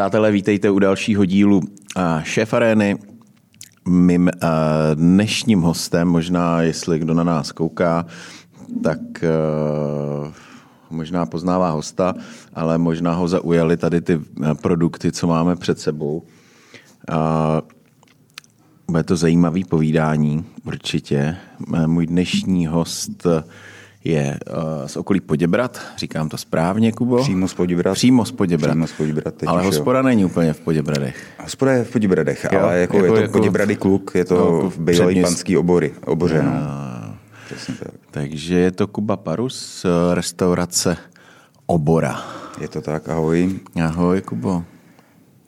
Přátelé, vítejte u dalšího dílu Šéf Arény. Mým dnešním hostem, možná jestli kdo na nás kouká, tak možná poznává hosta, ale možná ho zaujaly tady ty produkty, co máme před sebou. Bude to zajímavý povídání, určitě. Můj dnešní host je uh, z okolí Poděbrat, říkám to správně, Kubo? Přímo z Poděbrat. Přímo z Poděbrat. Přímo z Poděbrat teď ale hospoda jo. není úplně v Poděbradech. Hospoda je v Poděbradech, jo, ale jako, jako, je to jako Poděbrady kluk, je to no, v bývalý panský obory, oboře. No. tak. Takže je to Kuba Parus, eh, restaurace Obora. Je to tak, ahoj. Ahoj, Kubo.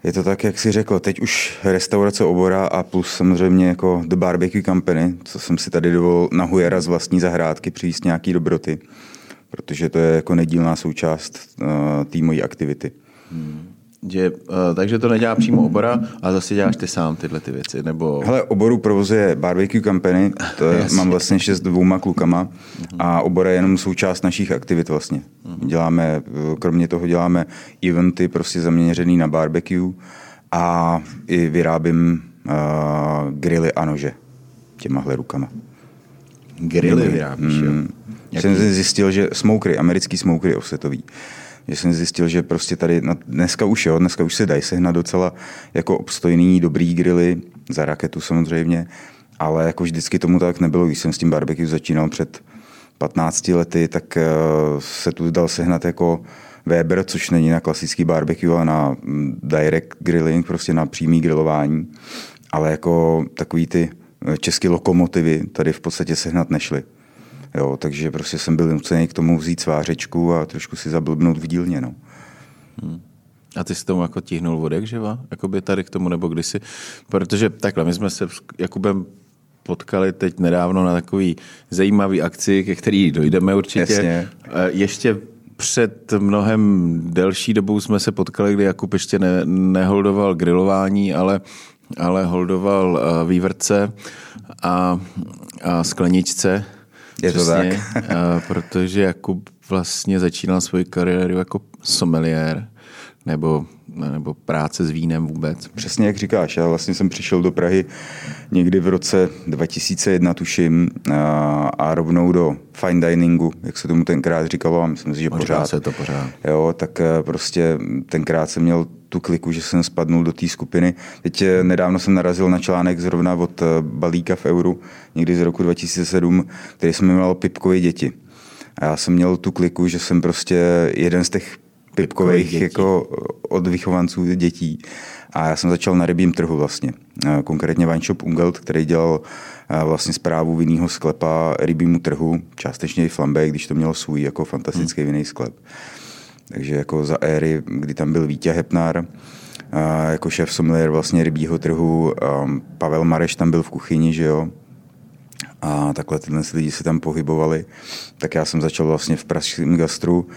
Je to tak, jak jsi řekl, teď už restaurace Obora a plus samozřejmě jako The Barbecue Company, co jsem si tady dovolil na Hujera z vlastní zahrádky přijít nějaký dobroty, protože to je jako nedílná součást uh, té mojí aktivity. Hmm. Že, uh, takže to nedělá přímo obora, a zase děláš ty sám tyhle ty věci, nebo... Hele, oboru provozuje Barbecue Company, to je, mám vlastně ještě s dvouma klukama uh-huh. a obora je jenom součást našich aktivit vlastně. Uh-huh. Děláme, kromě toho děláme eventy prostě zaměřený na barbecue a i vyrábím uh, grily a nože těmahle rukama. Grily vyrábíš, mm, jo? Jsem zjistil, že smokery, americký smokery offsetový, že jsem zjistil, že prostě tady, no dneska už jo, dneska už se dají sehnat docela jako obstojný, dobrý grily, za raketu samozřejmě, ale jako vždycky tomu tak nebylo, když jsem s tím barbecue začínal před 15 lety, tak eh, se tu dal sehnat jako Weber, což není na klasický barbecue, ale na mm, direct grilling, prostě na přímý grilování. Ale jako takový ty eh, české lokomotivy tady v podstatě sehnat nešly. Jo, takže prostě jsem byl nucený k tomu vzít svářečku a trošku si zablbnout v dílně. No. Hmm. A ty jsi tomu jako tíhnul vodek, že Jakoby tady k tomu, nebo kdysi? Protože takhle, my jsme se Jakubem potkali teď nedávno na takový zajímavý akci, ke který dojdeme určitě. Jasně. Ještě před mnohem delší dobou jsme se potkali, kdy Jakub ještě ne, neholdoval grilování, ale, ale holdoval vývrce a, a skleničce. Je Přesně, to tak. protože Jakub vlastně začínal svoji kariéru jako sommelier nebo, nebo práce s vínem vůbec. Přesně jak říkáš, já vlastně jsem přišel do Prahy někdy v roce 2001, tuším, a, a rovnou do fine diningu, jak se tomu tenkrát říkalo, a myslím si, že pořád. se to pořád. Jo, tak e, prostě tenkrát jsem měl tu kliku, že jsem spadnul do té skupiny. Teď e, nedávno jsem narazil na článek zrovna od e, Balíka v Euru, někdy z roku 2007, který jsem jmenoval Pipkové děti. A já jsem měl tu kliku, že jsem prostě jeden z těch pipkových jako od vychovanců dětí. A já jsem začal na rybím trhu vlastně. Konkrétně Wine Shop Ungelt, který dělal vlastně zprávu vinného sklepa rybímu trhu, částečně i flambe, když to mělo svůj jako fantastický hmm. vinný sklep. Takže jako za éry, kdy tam byl Vítě Hepnar, jako šéf sommelier vlastně rybího trhu, Pavel Mareš tam byl v kuchyni, že jo, a takhle tyhle lidi se tam pohybovali, tak já jsem začal vlastně v pražském gastru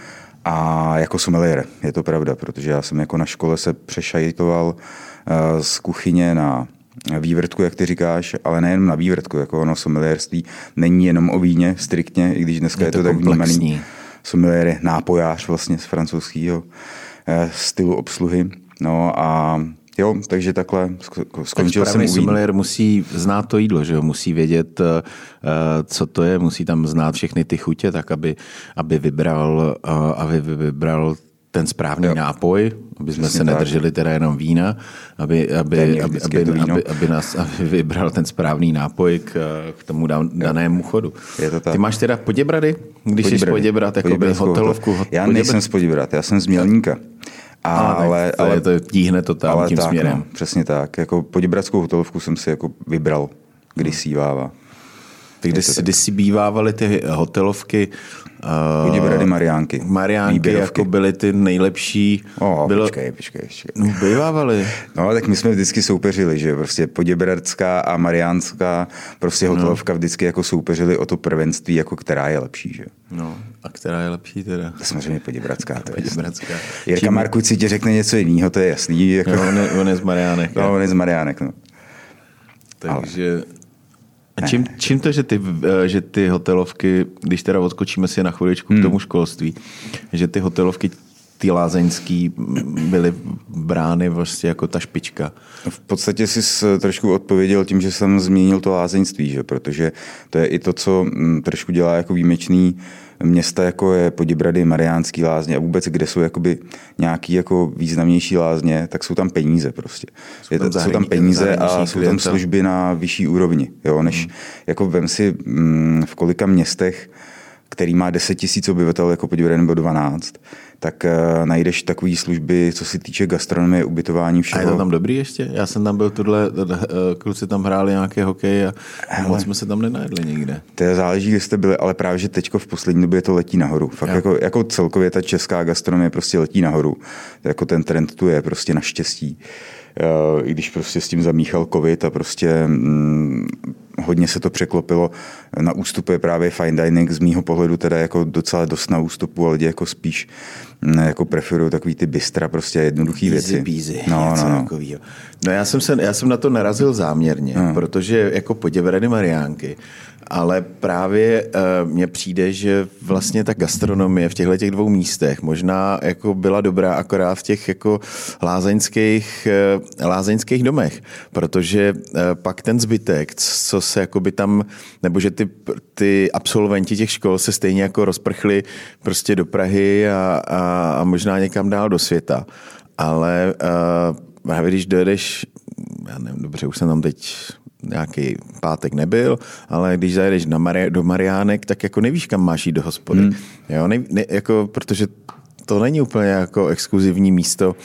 a jako sommelier, je to pravda, protože já jsem jako na škole se přešajtoval eh, z kuchyně na vývrtku, jak ty říkáš, ale nejen na vývrtku, jako ono sommelierství není jenom o víně striktně, i když dneska je to, je to tak vnímaný. Sommelier je nápojář vlastně z francouzského eh, stylu obsluhy. No a Jo, takže takhle skončil tak jsem sommelier musí znát to jídlo, že jo? musí vědět, eh, co to je, musí tam znát všechny ty chutě, tak aby, aby vybral, eh, aby vybral ten správný jo. nápoj, aby jsme Přesně se nedrželi teda jenom vína, aby, aby, aby, aby, aby, aby, nás aby vybral ten správný nápoj k, k tomu danému chodu. Je to tak. Ty máš teda Poděbrady? Když jsi z Poděbrad, jakoby hotelovku. Já Poděbrad? nejsem z Poděbrad, já jsem z Mělníka. A, ale, ale, ale to tíhne to tam ale tím tak, směrem. No, přesně tak. Jako poděbradskou hotelovku jsem si jako vybral kdysi váva. Ty když si bývávaly ty hotelovky, uh, Mariánky. Mariánky jako byly ty nejlepší. Oh, bylo... počkej, počkej, počkej. No, bývávaly. No, tak my jsme vždycky soupeřili, že prostě Poděbradská a Mariánská prostě no. hotelovka no. vždycky jako soupeřili o to prvenství, jako která je lepší, že? No, a která je lepší teda? To samozřejmě Poděbradská. To Poděbradská. Jirka Čím... Markuč si ti řekne něco jiného, to je jasný. Jako... No, on, je, on je z Mariánek. No, on je z Mariánek, no. Takže... Ale... A čím, čím to, že ty, eh, že ty hotelovky, když teda odskočíme si na chviličku hmm. k tomu školství, že ty hotelovky ty lázeňský byly brány vlastně jako ta špička. V podstatě jsi trošku odpověděl tím, že jsem zmínil to lázeňství, že? protože to je i to, co mm, trošku dělá jako výjimečný města, jako je Poděbrady, Mariánský lázně a vůbec, kde jsou jakoby nějaký jako významnější lázně, tak jsou tam peníze prostě. Jsou tam, je, zahrani- jsou tam peníze a jsou tam služby na vyšší úrovni, jo, než hmm. jako vem si mm, v kolika městech který má 10 tisíc obyvatel, jako Poděbrady nebo 12, tak uh, najdeš takové služby, co se týče gastronomie, ubytování, všeho. A je to tam dobrý ještě? Já jsem tam byl, tuhle, uh, kluci tam hráli nějaké hokej a Hele, moc jsme se tam nenajedli nikde. To je záleží, kde jste byli, ale právě, že teďko v poslední době to letí nahoru. Fakt jako, jako, celkově ta česká gastronomie prostě letí nahoru. Jako ten trend tu je prostě naštěstí. Uh, I když prostě s tím zamíchal covid a prostě mm, hodně se to překlopilo. Na ústupu je právě fine dining z mýho pohledu teda jako docela dost na ústupu, ale lidi jako spíš mm, jako preferují takový ty bystra, prostě jednoduchý věci. Bízy, no, no, no. no já, jsem se, já jsem na to narazil záměrně, no. protože jako poděvereny Mariánky ale právě uh, mně přijde, že vlastně ta gastronomie v těchto těch dvou místech možná jako byla dobrá akorát v těch jako lázeňských, uh, lázeňských domech, protože uh, pak ten zbytek, co se jakoby tam, nebo že ty, ty absolventi těch škol se stejně jako rozprchli prostě do Prahy a, a, a možná někam dál do světa. Ale právě když dojedeš, já nevím, dobře, už jsem tam teď nějaký pátek nebyl, ale když zajedeš na Mari- do Mariánek, tak jako nevíš, kam máš jít do hospody. Hmm. Jo, ne, ne, jako, protože to není úplně jako exkluzivní místo,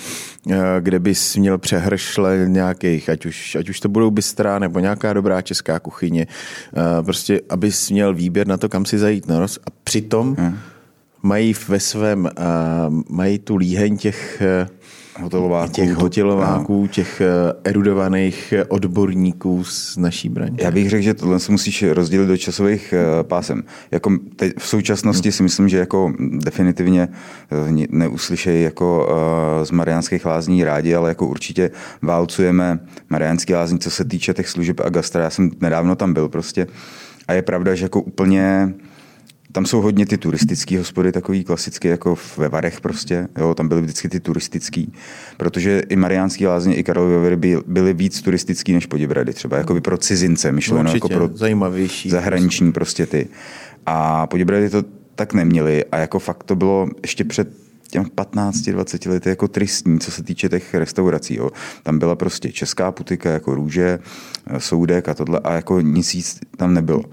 eh, kde bys měl přehršle nějakých, ať už, ať už to budou bystrá nebo nějaká dobrá česká kuchyně, eh, prostě abys měl výběr na to, kam si zajít. No, a přitom hmm. mají ve svém, eh, mají tu líheň těch hotelováků. Těch hotelováků, těch eh, erudovaných odborníků z naší braně. Já bych řekl, že tohle se musíš rozdělit do časových eh, pásem. Jako teď v současnosti hmm. si myslím, že jako definitivně eh, neuslyšejí jako z Mariánských lázní rádi, ale jako určitě válcujeme Mariánský lázní, co se týče těch služeb a gastra. Já jsem nedávno tam byl prostě a je pravda, že jako úplně tam jsou hodně ty turistické hospody, takový klasické jako ve Varech prostě, jo, tam byly vždycky ty turistický, protože i Mariánský lázně, i Karlovy byly, byly víc turistický než Poděbrady, třeba jako by pro cizince, myšleno no, jako pro zajímavější zahraniční prostě ty. A Poděbrady to tak neměli a jako fakt to bylo ještě před těm 15-20 lety jako tristní, co se týče těch restaurací. Jo. Tam byla prostě česká putika jako růže, soudek a tohle a jako nic tam nebylo.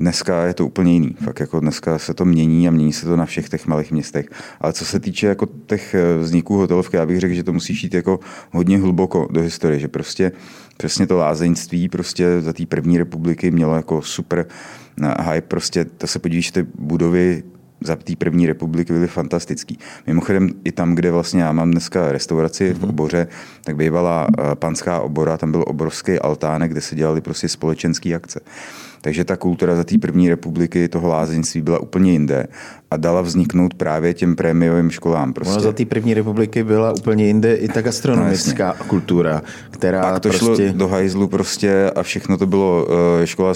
Dneska je to úplně jiný. Fakt jako dneska se to mění a mění se to na všech těch malých městech. Ale co se týče jako těch eh, vzniků hotelovky, já bych řekl, že to musí jít jako hodně hluboko do historie, že prostě přesně to lázeňství prostě za té první republiky mělo jako super eh, hype, prostě to se podívíš, ty budovy za té první republiky byly fantastický. Mimochodem i tam, kde vlastně já mám dneska restauraci v mhm. oboře, tak bývala eh, panská obora, tam byl obrovský altánek, kde se dělali prostě společenské akce. Takže ta kultura za té první republiky toho lázeňství byla úplně jinde a dala vzniknout právě těm prémiovým školám. Prostě. Ono za té první republiky byla úplně jinde i ta gastronomická no, kultura, která Pak to prostě... šlo do hajzlu prostě a všechno to bylo uh, škola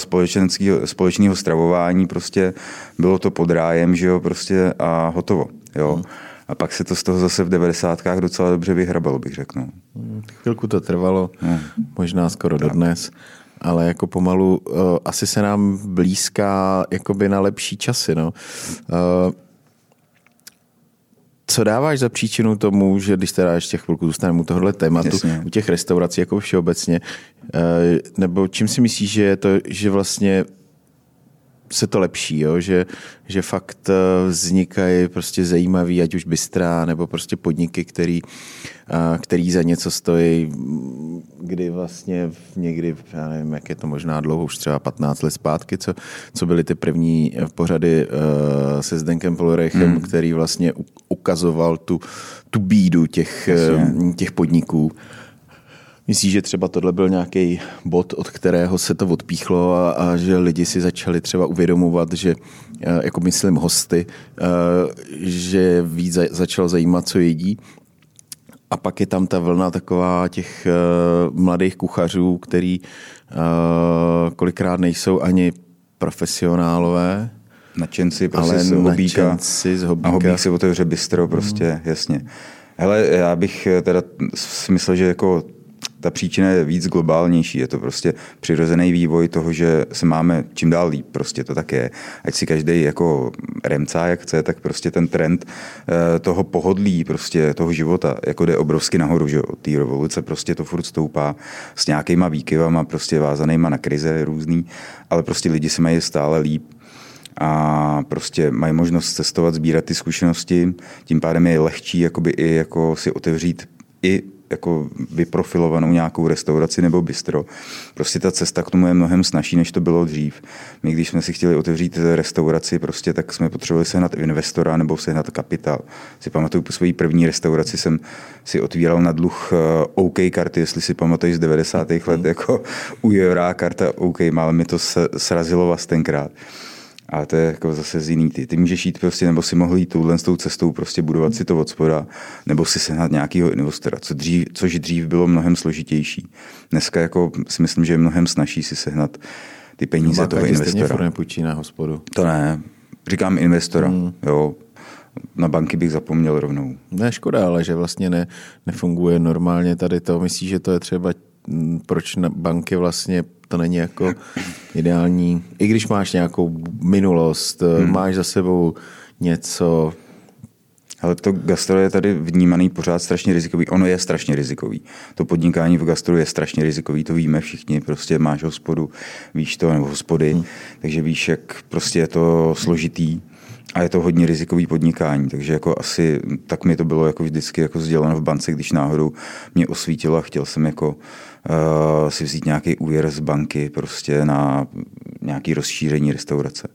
společného stravování, prostě bylo to pod rájem, že jo, prostě a hotovo, jo. Hmm. A pak se to z toho zase v devadesátkách docela dobře vyhrabalo, bych řekl. No. Hmm, chvilku to trvalo, hmm. možná skoro do dnes ale jako pomalu uh, asi se nám blízká jakoby na lepší časy. No. Uh, co dáváš za příčinu tomu, že když teda ještě chvilku zůstaneme u tohohle tématu, Jasně. u těch restaurací jako všeobecně, uh, nebo čím si myslíš, že je to, že vlastně se to lepší, jo? Že, že fakt eh, vznikají prostě zajímavý, ať už bystrá, nebo prostě podniky, který, eh, který za něco stojí, kdy vlastně někdy, já nevím, jak je to možná dlouho, už třeba 15 let zpátky, co, co byly ty první pořady uh, se Zdenkem Polorechem, hmm. který vlastně ukazoval tu, tu bídu těch, těch podniků. Myslíš, že třeba tohle byl nějaký bod, od kterého se to odpíchlo a, a že lidi si začali třeba uvědomovat, že, eh, jako myslím hosty, eh, že víc začal zajímat, co jedí? A pak je tam ta vlna taková těch eh, mladých kuchařů, který kolikrát nejsou ani profesionálové, Nadšenci prostě Ale z hobíka. nadšenci z hobíka. A hobík si otevře bistro prostě, Hmm. jasně. Hele, já bych teda si myslel, že jako ta příčina je víc globálnější. Je to prostě přirozený vývoj toho, že se máme čím dál líp. Prostě to tak je. Ať si každý jako remcá, jak chce, tak prostě ten trend eh, toho pohodlí, prostě toho života, jako jde obrovsky nahoru, že. Od té revoluce prostě to furt stoupá s nějakýma výkyvama, prostě vázanýma na krize různý, ale prostě lidi se mají stále líp a prostě mají možnost cestovat, sbírat ty zkušenosti, tím pádem je lehčí jakoby i jako si otevřít i jako vyprofilovanou nějakou restauraci nebo bistro. Prostě ta cesta k tomu je mnohem snažší, než to bylo dřív. My, když jsme si chtěli otevřít restauraci, prostě, tak jsme potřebovali sehnat investora nebo sehnat kapitál. Si pamatuju, po své první restauraci jsem si otvíral na dluh eh, OK karty, jestli si pamatuješ z 90. let, jako úvěrá karta OK, ale mi to se- srazilo vás tenkrát. A to je jako zase z jiný ty. Ty můžeš jít prostě, nebo si mohl jít touhle s tou cestou, prostě budovat si to od spoda, nebo si sehnat nějakého investora, co dřív, což dřív bylo mnohem složitější. Dneska jako si myslím, že je mnohem snaží si sehnat ty peníze toho investora. nepůjčí na hospodu. To ne, říkám investora, hmm. jo. Na banky bych zapomněl rovnou. Ne, škoda, ale že vlastně ne, nefunguje normálně tady to. Myslíš, že to je třeba, proč na banky vlastně to není jako ideální, i když máš nějakou minulost, hmm. máš za sebou něco, Ale to gastro je tady vnímaný pořád strašně rizikový. Ono je strašně rizikový. To podnikání v gastru je strašně rizikový, to víme všichni. Prostě máš hospodu, víš to, nebo hospody, hmm. takže víš, jak prostě je to složitý a je to hodně rizikový podnikání, takže jako asi tak mi to bylo jako vždycky jako sděleno v bance, když náhodou mě osvítilo a chtěl jsem jako uh, si vzít nějaký úvěr z banky prostě na nějaký rozšíření restaurace.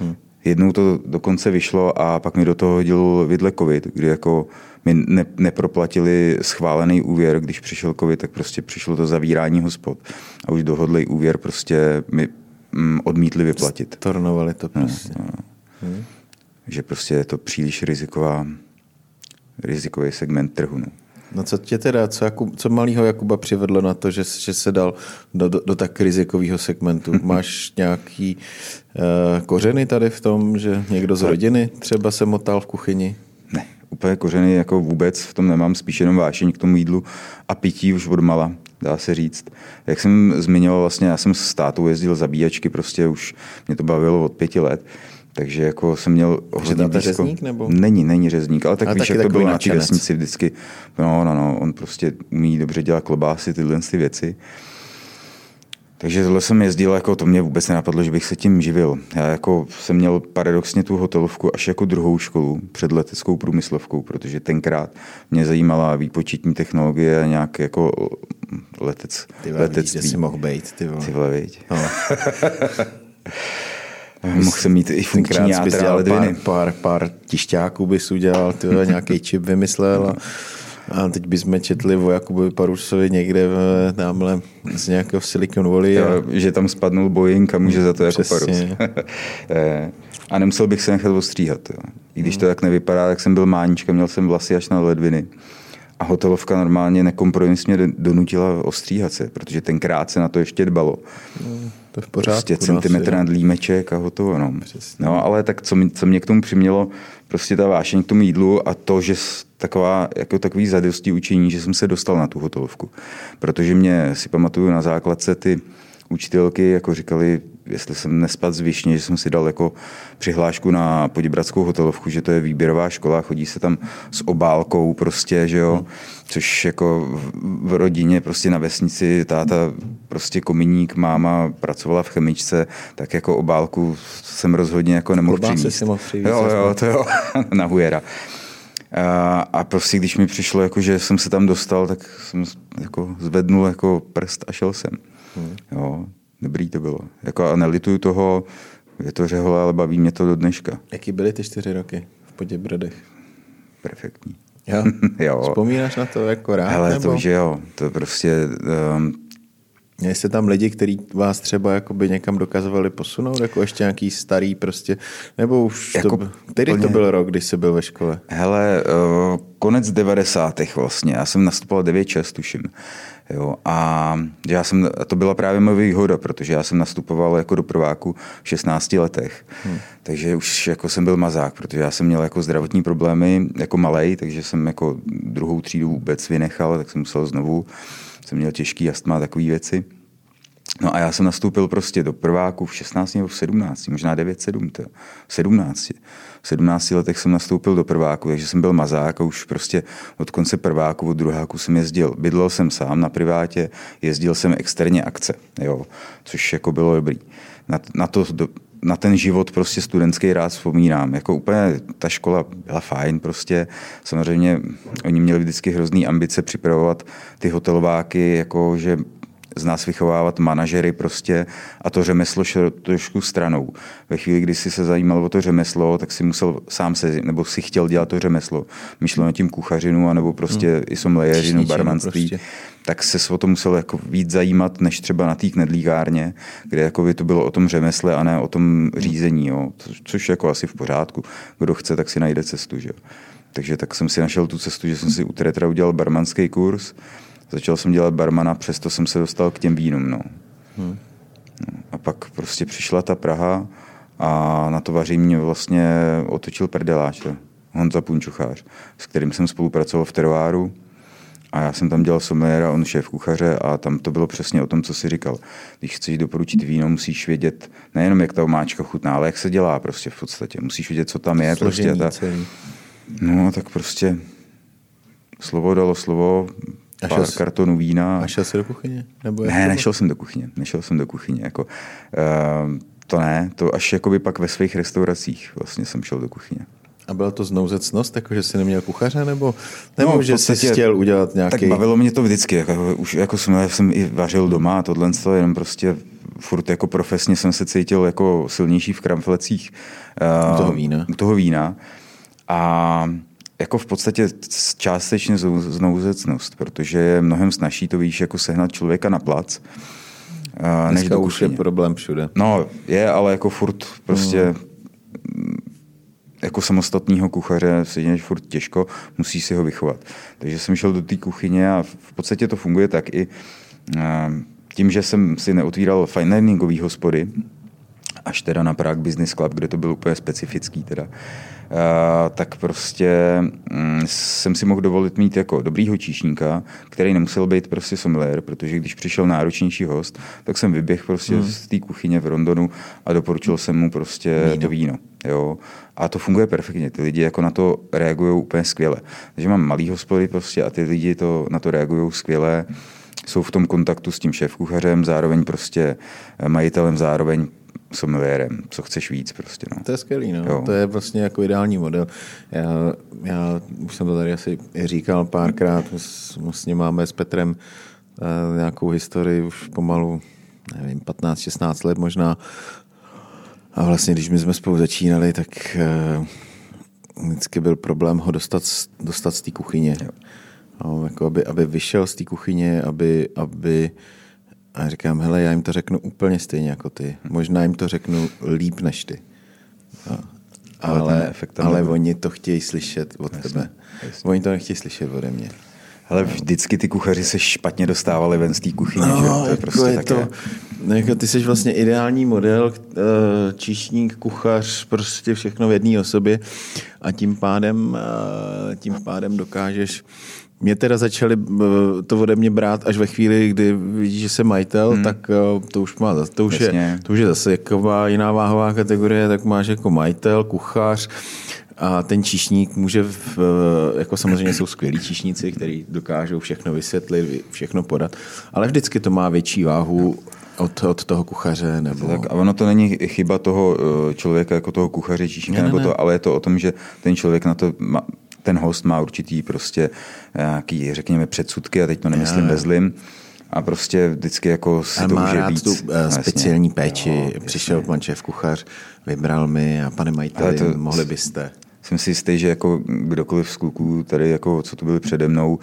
Hmm. Jednou to dokonce vyšlo a pak mi do toho hodil vidle covid, kdy jako mi ne, neproplatili schválený úvěr, když přišel covid, tak prostě přišlo to zavírání hospod a už dohodlej úvěr prostě mi mm, odmítli vyplatit. tornovali to prostě. No, no. Že prostě je to příliš riziková, rizikový segment trhu. No. No co tě teda, co, Jakub, co malýho Jakuba přivedlo na to, že, že se dal do, do, do tak rizikového segmentu? Máš nějaký uh, kořeny tady v tom, že někdo z rodiny třeba se motal v kuchyni? Ne, úplně kořeny jako vůbec v tom nemám, spíš jenom vášení k tomu jídlu a pití už od mala, dá se říct. Jak jsem zmiňoval, vlastně já jsem s tátou jezdil zabíjačky, prostě už mě to bavilo od pěti let. Takže jako jsem měl hodně táta blízko. řezník, nebo? Není, není řezník, ale tak Ale víš, jak to bylo na té vesnici vždycky. No, no, no, on prostě umí dobře dělat klobásy, tyhle ty věci. Takže tohle jsem jezdil, jako to mě vůbec nenapadlo, že bych se tím živil. Já jako jsem měl paradoxně tu hotelovku až jako druhou školu před leteckou průmyslovkou, protože tenkrát mě zajímala výpočetní technologie a nějak jako letec, Ty vole, vidíš, letectví. že jsi mohl být, ty vole. Ty vole? No. Mohl jsem mít i funkční játra a dělal ledviny. pár, pár, pár tišťáků bys udělal, ty vole, nějaký čip vymyslel a, a teď bychom četli o Jakubovi Parusovi někde v, tamhle z nějakého Silicon Valley. A, Jo, že tam spadnul Boeing a může za to jako parus. Eh, a nemusel bych se nechat ostříhat. Jo. I když to tak nevypadá, tak jsem byl mánička, měl jsem vlasy až na ledviny. A hotelovka normálně nekompromisně donutila ostříhat se, protože tenkrát se na to ještě dbalo. to je v pořádku. Prostě no, centimetr nad límeček a hotovo. No. Přesně. no ale tak co, mě, co mě k tomu přimělo, prostě ta vášeň k tomu jídlu a to, že taková, jako takový zadosti učení, že jsem se dostal na tu hotelovku. Protože mě si pamatuju na základce ty učitelky jako říkali, jestli jsem nespad z Višně, že jsem si dal jako přihlášku na Poděbradskou hotelovku, že to je výběrová škola, chodí se tam s obálkou prostě, že jo, což jako v- rodině prostě na vesnici táta prostě kominík, máma pracovala v chemičce, tak jako obálku jsem rozhodně jako nemohl přinést. Jo, jo, to jo, na hujera. A, a prostě když mi přišlo, jako, že jsem se tam dostal, tak jsem jako zvednul jako prst a šel jsem. Hmm. Jo, dobrý to bylo. Jako, a nelituju toho, je to řehole, ale baví mě to do dneška. Jaký byly ty čtyři roky v Poděbradech? Perfektní. Jo? Jo. Vzpomínáš na to jako rád? Hele, nebo? to že jo, to prostě, um, Měli jste tam lidi, kteří vás třeba jakoby někam dokazovali posunout, jako ještě nějaký starý prostě, nebo už Jako to, byl- který to plně- byl rok, když jsi byl ve škole? hele, uh, konec 90. vlastně, já jsem nastupoval 9 čas, tuším. Jo, a já jsem, to byla právě moje výhoda, protože já jsem nastupoval jako do prváku v 16 letech. Hmm. Takže už jako jsem byl mazák, protože já jsem měl jako zdravotní problémy jako malej, takže jsem jako druhou třídu vůbec vynechal, tak jsem musel znovu, jsem měl těžký astma a takové věci. No a já jsem nastoupil prostě do prváku v 16 nebo v 17, možná 9-7, to, v 17. V 17 letech jsem nastoupil do prváku, takže jsem byl mazák a už prostě od konce prváku, od druháku jsem jezdil. Bydlel jsem sám na privátě, jezdil jsem externě akce, jo, což jako bylo dobrý. Na, na to na ten život prostě studentský rád vzpomínám. Jako úplně ta škola byla fajn prostě. Samozřejmě oni měli vždycky hrozný ambice připravovat ty hotelováky, jako že z nás vychovávat manažery prostě a to řemeslo šlo trošku stranou. Ve chvíli, kdy si se zajímal o to řemeslo, tak si musel sám se, nebo si chtěl dělat to řemeslo. Myšlo na tím kuchařinu, anebo prostě hmm. i somlejeřinu, barmanství. Prostě. Tak se o to musel jako víc zajímat, než třeba na té knedlíkárně, kde jako by to bylo o tom řemesle a ne o tom řízení. Jo. Což jako asi v pořádku. Kdo chce, tak si najde cestu. Že? Takže tak jsem si našel tu cestu, že jsem si u Tretra udělal barmanský kurz Začal jsem dělat barmana, přesto jsem se dostal k těm vínům. No. Hmm. No, a pak prostě přišla ta Praha a na to vaří mě vlastně otočil perdeláč, Honza Punčuchář, s kterým jsem spolupracoval v teroáru. A já jsem tam dělal sommeliéra, on šéf kuchaře a tam to bylo přesně o tom, co si říkal. Když chceš doporučit víno, musíš vědět nejenom, jak ta omáčka chutná, ale jak se dělá prostě v podstatě. Musíš vědět, co tam je. prostě ta... No, tak prostě slovo dalo slovo, a pár jsi, kartonů vína. A šel jsi do kuchyně? Nebo ne, nešel jsem do kuchyně. Nešel jsem do kuchyně. Jako, uh, to ne, to až jakoby pak ve svých restauracích vlastně jsem šel do kuchyně. A byla to znouzecnost, jako že jsi neměl kuchaře, nebo, nebo no, že jsi chtěl udělat nějaký... Tak bavilo mě to vždycky, jako, už jako jsem, já jsem i vařil doma a tohle, jenom prostě furt jako profesně jsem se cítil jako silnější v kramflecích. Uh, toho vína. Toho vína. A jako v podstatě částečně znouzecnost, protože je mnohem snažší to víš, jako sehnat člověka na plac. Dneska než do už je problém všude. No, je, ale jako furt prostě mm. jako samostatného kuchaře seděneš furt těžko, musí si ho vychovat. Takže jsem šel do té kuchyně a v podstatě to funguje tak i tím, že jsem si neotvíral fine diningový hospody, až teda na Prague Business Club, kde to bylo úplně specifický teda, tak prostě mm, jsem si mohl dovolit mít jako dobrýho číšníka, který nemusel být prostě sommelier, protože když přišel náročnější host, tak jsem vyběhl prostě hmm. z té kuchyně v Londonu a doporučil jsem mu prostě víno. to víno. Jo. A to funguje perfektně. Ty lidi jako na to reagují úplně skvěle. Takže mám malý hospody prostě a ty lidi to, na to reagují skvěle jsou v tom kontaktu s tím šéf-kuchařem, zároveň prostě majitelem, zároveň someliérem, co chceš víc prostě. No. To je skvělý, no. Jo. to je vlastně jako ideální model. Já, já už jsem to tady asi říkal párkrát, vlastně máme s Petrem uh, nějakou historii už pomalu, nevím, 15-16 let možná. A vlastně, když my jsme spolu začínali, tak uh, vždycky byl problém ho dostat, dostat z té kuchyně. Jo. No, jako aby, aby vyšel z té kuchyně, aby, aby a říkám, hele, já jim to řeknu úplně stejně jako ty. Možná jim to řeknu líp než ty. No. Ale, ale, ale oni to chtějí slyšet od jasně, tebe. Jasně. Oni to nechtějí slyšet ode mě. Ale vždycky ty kuchaři se špatně dostávali ven z té kuchyně, no, že? To je jako prostě je to, no, jako ty jsi vlastně ideální model, eh, číšník, kuchař, prostě všechno v jedné osobě a tím pádem, eh, tím pádem dokážeš mě teda začali eh, to ode mě brát až ve chvíli, kdy vidíš, že jsem majitel, hmm. tak eh, to už má, to už, je, to už je zase jaková jiná váhová kategorie, tak máš jako majitel, kuchař, a ten číšník může, v, eh, jako samozřejmě jsou skvělí číšníci, kteří dokážou všechno vysvětlit, všechno podat, ale vždycky to má větší váhu od, od toho kuchaře. Nebo... Tak, a ono to není chyba toho člověka, jako toho kuchaře, číšníka, ne, ne, ne. To, ale je to o tom, že ten člověk na to má, ten host má určitý prostě nějaký, řekněme, předsudky a teď to nemyslím bez zlým. A prostě vždycky jako si a to má rád víc. tu uh, speciální péči. Jo, Přišel pan šéf kuchař, vybral mi a pane majiteli, to, mohli byste. Jsem si jistý, že jako kdokoliv z kluků tady, jako, co tu byli přede mnou,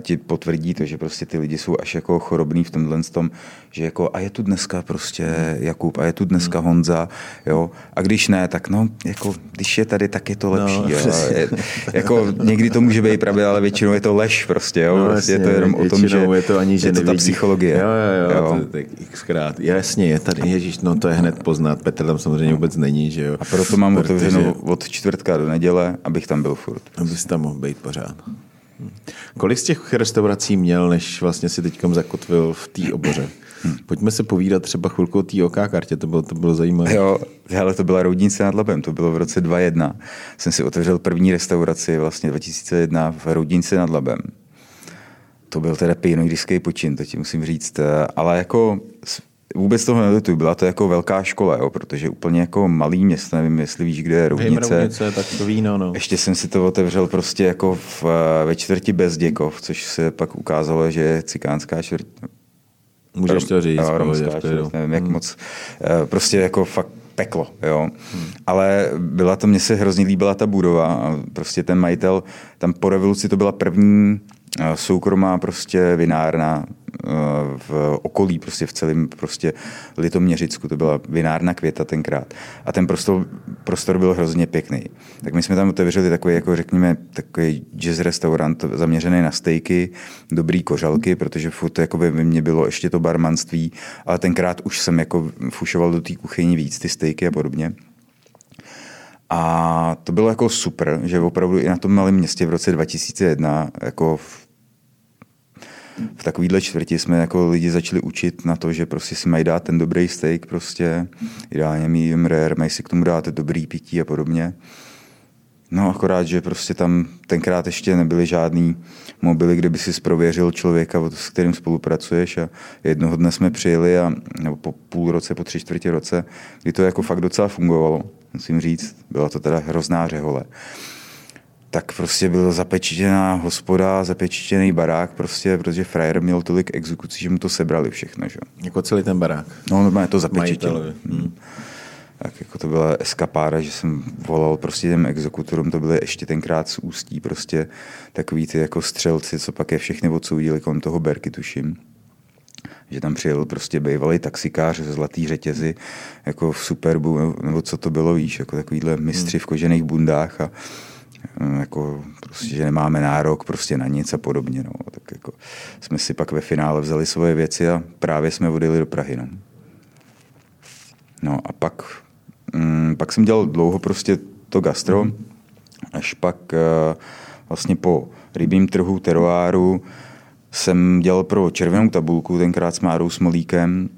ti potvrdí to, že prostě ty lidi jsou až jako chorobný v tomhle tom, že jako a je tu dneska prostě Jakub a je tu dneska hmm. Honza, jo, a když ne, tak no, jako když je tady, tak je to lepší, no, jo. Je, jako někdy to může být pravda, ale většinou je to lež prostě, jo, no, prostě jasně, je to jenom o tom, že je to, ani, že je to ta psychologie. Jo, jo, jo, jo. To, tak xkrát. Jasně, je tady, ježíš, no to je hned poznat, Petr tam samozřejmě vůbec není, že jo. A proto mám Protože... otevřeno od čtvrtka do neděle, abych tam byl furt. Abys tam mohl být pořád. Kolik z těch restaurací měl, než vlastně si teďkom zakotvil v té oboře? Pojďme se povídat třeba chvilku o té OK kartě, to bylo, to bylo zajímavé. Jo, ale to byla Roudnice nad Labem, to bylo v roce 2001. Jsem si otevřel první restauraci vlastně 2001 v Roudnice nad Labem. To byl teda pionýrský počin, to ti musím říct. Ale jako Vůbec toho nelituju, byla to jako velká škola, jo, protože úplně jako malý město, nevím, jestli víš, kde je Roudnice. Roudnice, tak to víno, no. Ještě jsem si to otevřel prostě jako v, ve čtvrti Bezděkov, což se pak ukázalo, že je cikánská čtvrt. Můžeš to říct. Jo, romská čtvrt, nevím, jak hmm. moc. Eh, prostě jako fakt peklo, jo. Hmm. Ale byla to, mně se hrozně líbila ta budova prostě ten majitel, tam po revoluci to byla první eh, soukromá prostě vinárna v okolí, prostě v celém prostě Litoměřicku. To byla vinárna Květa tenkrát. A ten prostor, prostor byl hrozně pěkný. Tak my jsme tam otevřeli takový, jako řekněme, takový jazz restaurant zaměřený na stejky, dobrý kořalky, protože furt jako by mě bylo ještě to barmanství, ale tenkrát už jsem jako fušoval do té kuchyni víc ty stejky a podobně. A to bylo jako super, že opravdu i na tom malém městě v roce 2001 jako v takovýhle čtvrti jsme jako lidi začali učit na to, že prostě si mají dát ten dobrý steak, prostě ideálně medium rare, mají si k tomu dát dobrý pití a podobně. No akorát, že prostě tam tenkrát ještě nebyly žádný mobily, kde by si zprověřil člověka, s kterým spolupracuješ a jednoho dne jsme přijeli a, nebo po půl roce, po tři čtvrtě roce, kdy to jako fakt docela fungovalo, musím říct. Byla to teda hrozná řehole tak prostě byl zapečtěná hospoda, zapečtěný barák, prostě, protože frajer měl tolik exekucí, že mu to sebrali všechno. Že? Jako celý ten barák? No, normálně to zapečtělo. Hmm. Tak jako to byla eskapáda, že jsem volal prostě těm exekutorům, to byly ještě tenkrát z ústí prostě takový ty jako střelci, co pak je všechny odsoudili kolem toho Berky, tuším že tam přijel prostě bývalý taxikář ze zlatý řetězy, jako v Superbu, nebo co to bylo, víš, jako takovýhle mistři v kožených bundách a jako prostě, že nemáme nárok prostě na nic a podobně. No. Tak jako jsme si pak ve finále vzali svoje věci a právě jsme odjeli do Prahy. No, no a pak, mm, pak jsem dělal dlouho prostě to gastro, až pak uh, vlastně po rybím trhu, teroáru jsem dělal pro červenou tabulku, tenkrát s Márou Smolíkem,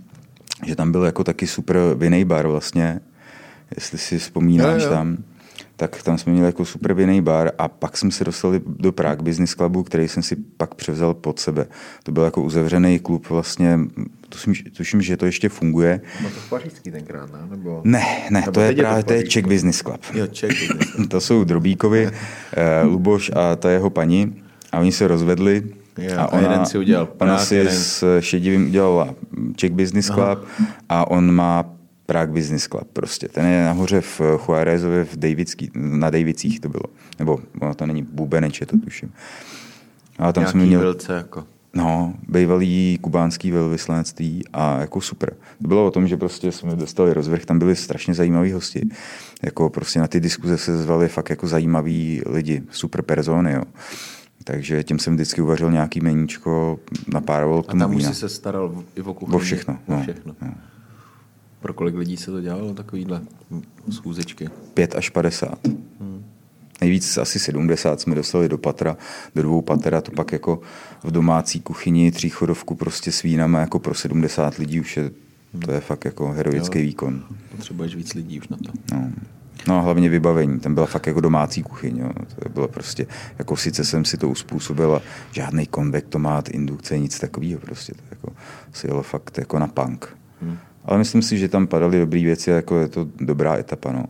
že tam byl jako taky super vinej bar vlastně, jestli si vzpomínáš jo, jo. tam tak tam jsme měli jako super vinný bar a pak jsme se dostali do Prague Business Clubu, který jsem si pak převzal pod sebe. To byl jako uzavřený klub vlastně, tuším, tuším že to ještě funguje. Bylo to v Pařížský tenkrát, ne? Nebo... Ne, ne, Nebo to je právě to, to je Czech Business Club. Jo, Czech Business Club. to jsou Drobíkovi, uh, Luboš a ta jeho paní a oni se rozvedli Jo, a ona, jeden si udělal Prague, ona si jeden... s Šedivým udělala Czech Business Club Aha. a on má Prague Business Club prostě. Ten je nahoře v Juarezově v Davidský, na Davicích to bylo. Nebo ono to není Bubeneč, je to tuším. A tam jsme měli... Velce jako. No, bývalý kubánský velvyslanectví a jako super. To bylo o tom, že prostě jsme dostali rozvrh, tam byli strašně zajímaví hosti. Jako prostě na ty diskuze se zvali fakt jako zajímaví lidi, super persony, jo. Takže tím jsem vždycky uvařil nějaký meníčko, napároval k tomu A tam už jsi se staral i o kuchyni? O všechno. O všechno. No, no. Pro kolik lidí se to dělalo, takovýhle schůzečky? 5 až 50. Hmm. Nejvíc asi 70 jsme dostali do patra, do dvou pater a to pak jako v domácí kuchyni tříchodovku prostě s vínama jako pro 70 lidí už je, to je fakt jako heroický jo, výkon. Potřebuješ víc lidí už na to. No. No a hlavně vybavení, tam byla fakt jako domácí kuchyň, jo. to bylo prostě, jako sice jsem si to uspůsobil a žádný konvektomát, indukce, nic takového prostě, to jako si jelo fakt jako na punk. Hmm. Ale myslím si, že tam padaly dobré věci, jako je to dobrá etapa. No.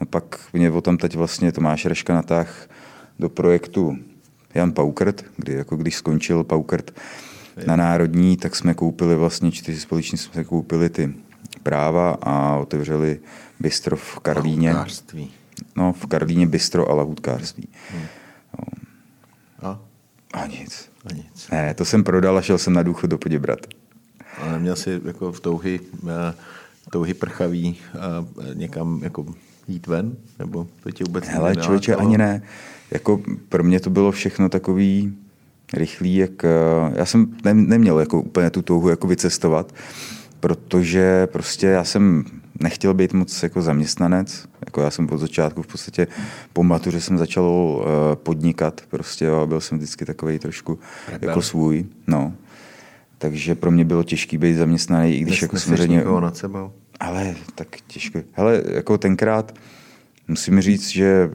A pak mě o tam teď vlastně Tomáš Reška natáh do projektu Jan Paukert, kdy jako když skončil Paukert na Národní, tak jsme koupili vlastně, čtyři společně jsme koupili ty práva a otevřeli bistro v Karlíně. No, v Karlíně bistro a lahůdkářství. Hmm. No. A? A nic. A nic. Ne, to jsem prodal a šel jsem na důchod do Poděbrat. Ale neměl jsi jako v touhy, eh, touhy prchavý eh, někam jako jít ven? Nebo to tě vůbec Hele, člověče, ani ne. Jako pro mě to bylo všechno takový rychlý, jak eh, já jsem neměl jako úplně tu touhu jako vycestovat, protože prostě já jsem nechtěl být moc jako zaměstnanec. Jako já jsem od začátku v podstatě po matuře jsem začal podnikat prostě a byl jsem vždycky takový trošku Rebel. jako svůj. No. Takže pro mě bylo těžké být zaměstnaný, i když jako samozřejmě... nad sebou. Ale tak těžko. Hele, jako tenkrát musím říct, že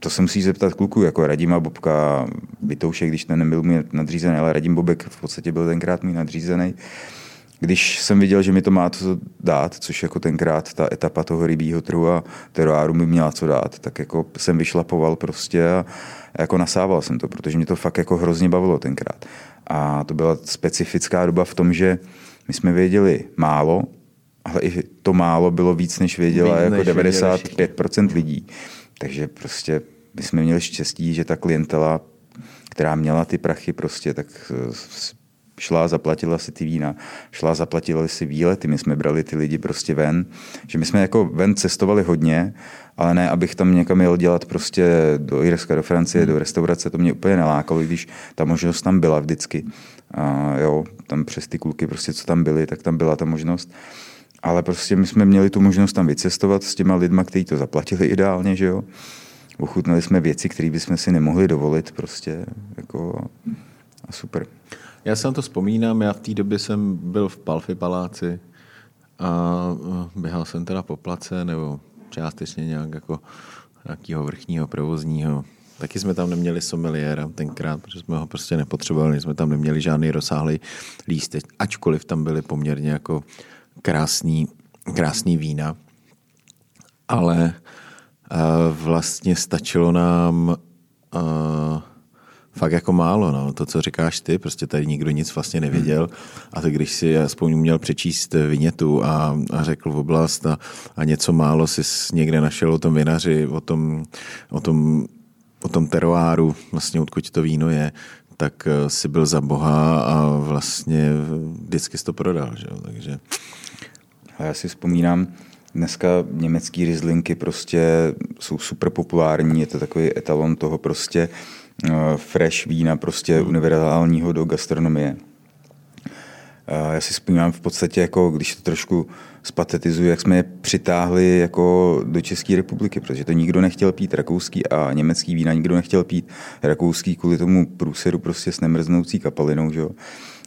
to se musí zeptat kluku, jako Radima Bobka, Vytoušek, když ten nebyl mi nadřízený, ale Radim Bobek v podstatě byl tenkrát mi nadřízený. Když jsem viděl, že mi to má co dát, což jako tenkrát ta etapa toho rybího trhu a teroáru mi měla co dát, tak jako jsem vyšlapoval prostě a jako nasával jsem to, protože mě to fakt jako hrozně bavilo tenkrát. A to byla specifická doba v tom, že my jsme věděli málo, ale i to málo bylo víc, než věděla víc, jako než 95% lidí. Takže prostě my jsme měli štěstí, že ta klientela, která měla ty prachy prostě, tak eh, šla, zaplatila si ty vína, šla, zaplatila si výlety, my jsme brali ty lidi prostě ven, že my jsme jako ven cestovali hodně, ale ne, abych tam někam jel dělat prostě do Irska, do Francie, do restaurace, to mě úplně nelákalo, když ta možnost tam byla vždycky. A jo, tam přes ty kluky prostě, co tam byly, tak tam byla ta možnost. Ale prostě my jsme měli tu možnost tam vycestovat s těma lidma, kteří to zaplatili ideálně, že jo. Ochutnali jsme věci, které bychom si nemohli dovolit prostě, jako a super. Já se na to vzpomínám, já v té době jsem byl v Palfi paláci a běhal jsem teda po place, nebo částečně nějak jako nějakého vrchního provozního. Taky jsme tam neměli someliéra tenkrát, protože jsme ho prostě nepotřebovali, jsme tam neměli žádný rozsáhlý lístek, ačkoliv tam byly poměrně jako krásný, krásný vína. Ale uh, vlastně stačilo nám uh, fakt jako málo. No. To, co říkáš ty, prostě tady nikdo nic vlastně nevěděl. A tak když si aspoň měl přečíst vinětu a, a řekl v oblast a, a něco málo si někde našel o tom vinaři, o tom, o tom, o tom teroáru, vlastně odkud to víno je, tak eh, si byl za boha a vlastně vždycky jsi to prodal. Že? Takže... A já si vzpomínám, dneska německý rizlinky prostě jsou super populární, je to takový etalon toho prostě fresh vína prostě hmm. univerzálního do gastronomie. Eh, já si vzpomínám v podstatě, jako když to trošku spatetizuji, jak jsme je přitáhli jako do České republiky, protože to nikdo nechtěl pít, rakouský a německý vína nikdo nechtěl pít, rakouský kvůli tomu průseru prostě s nemrznoucí kapalinou, že?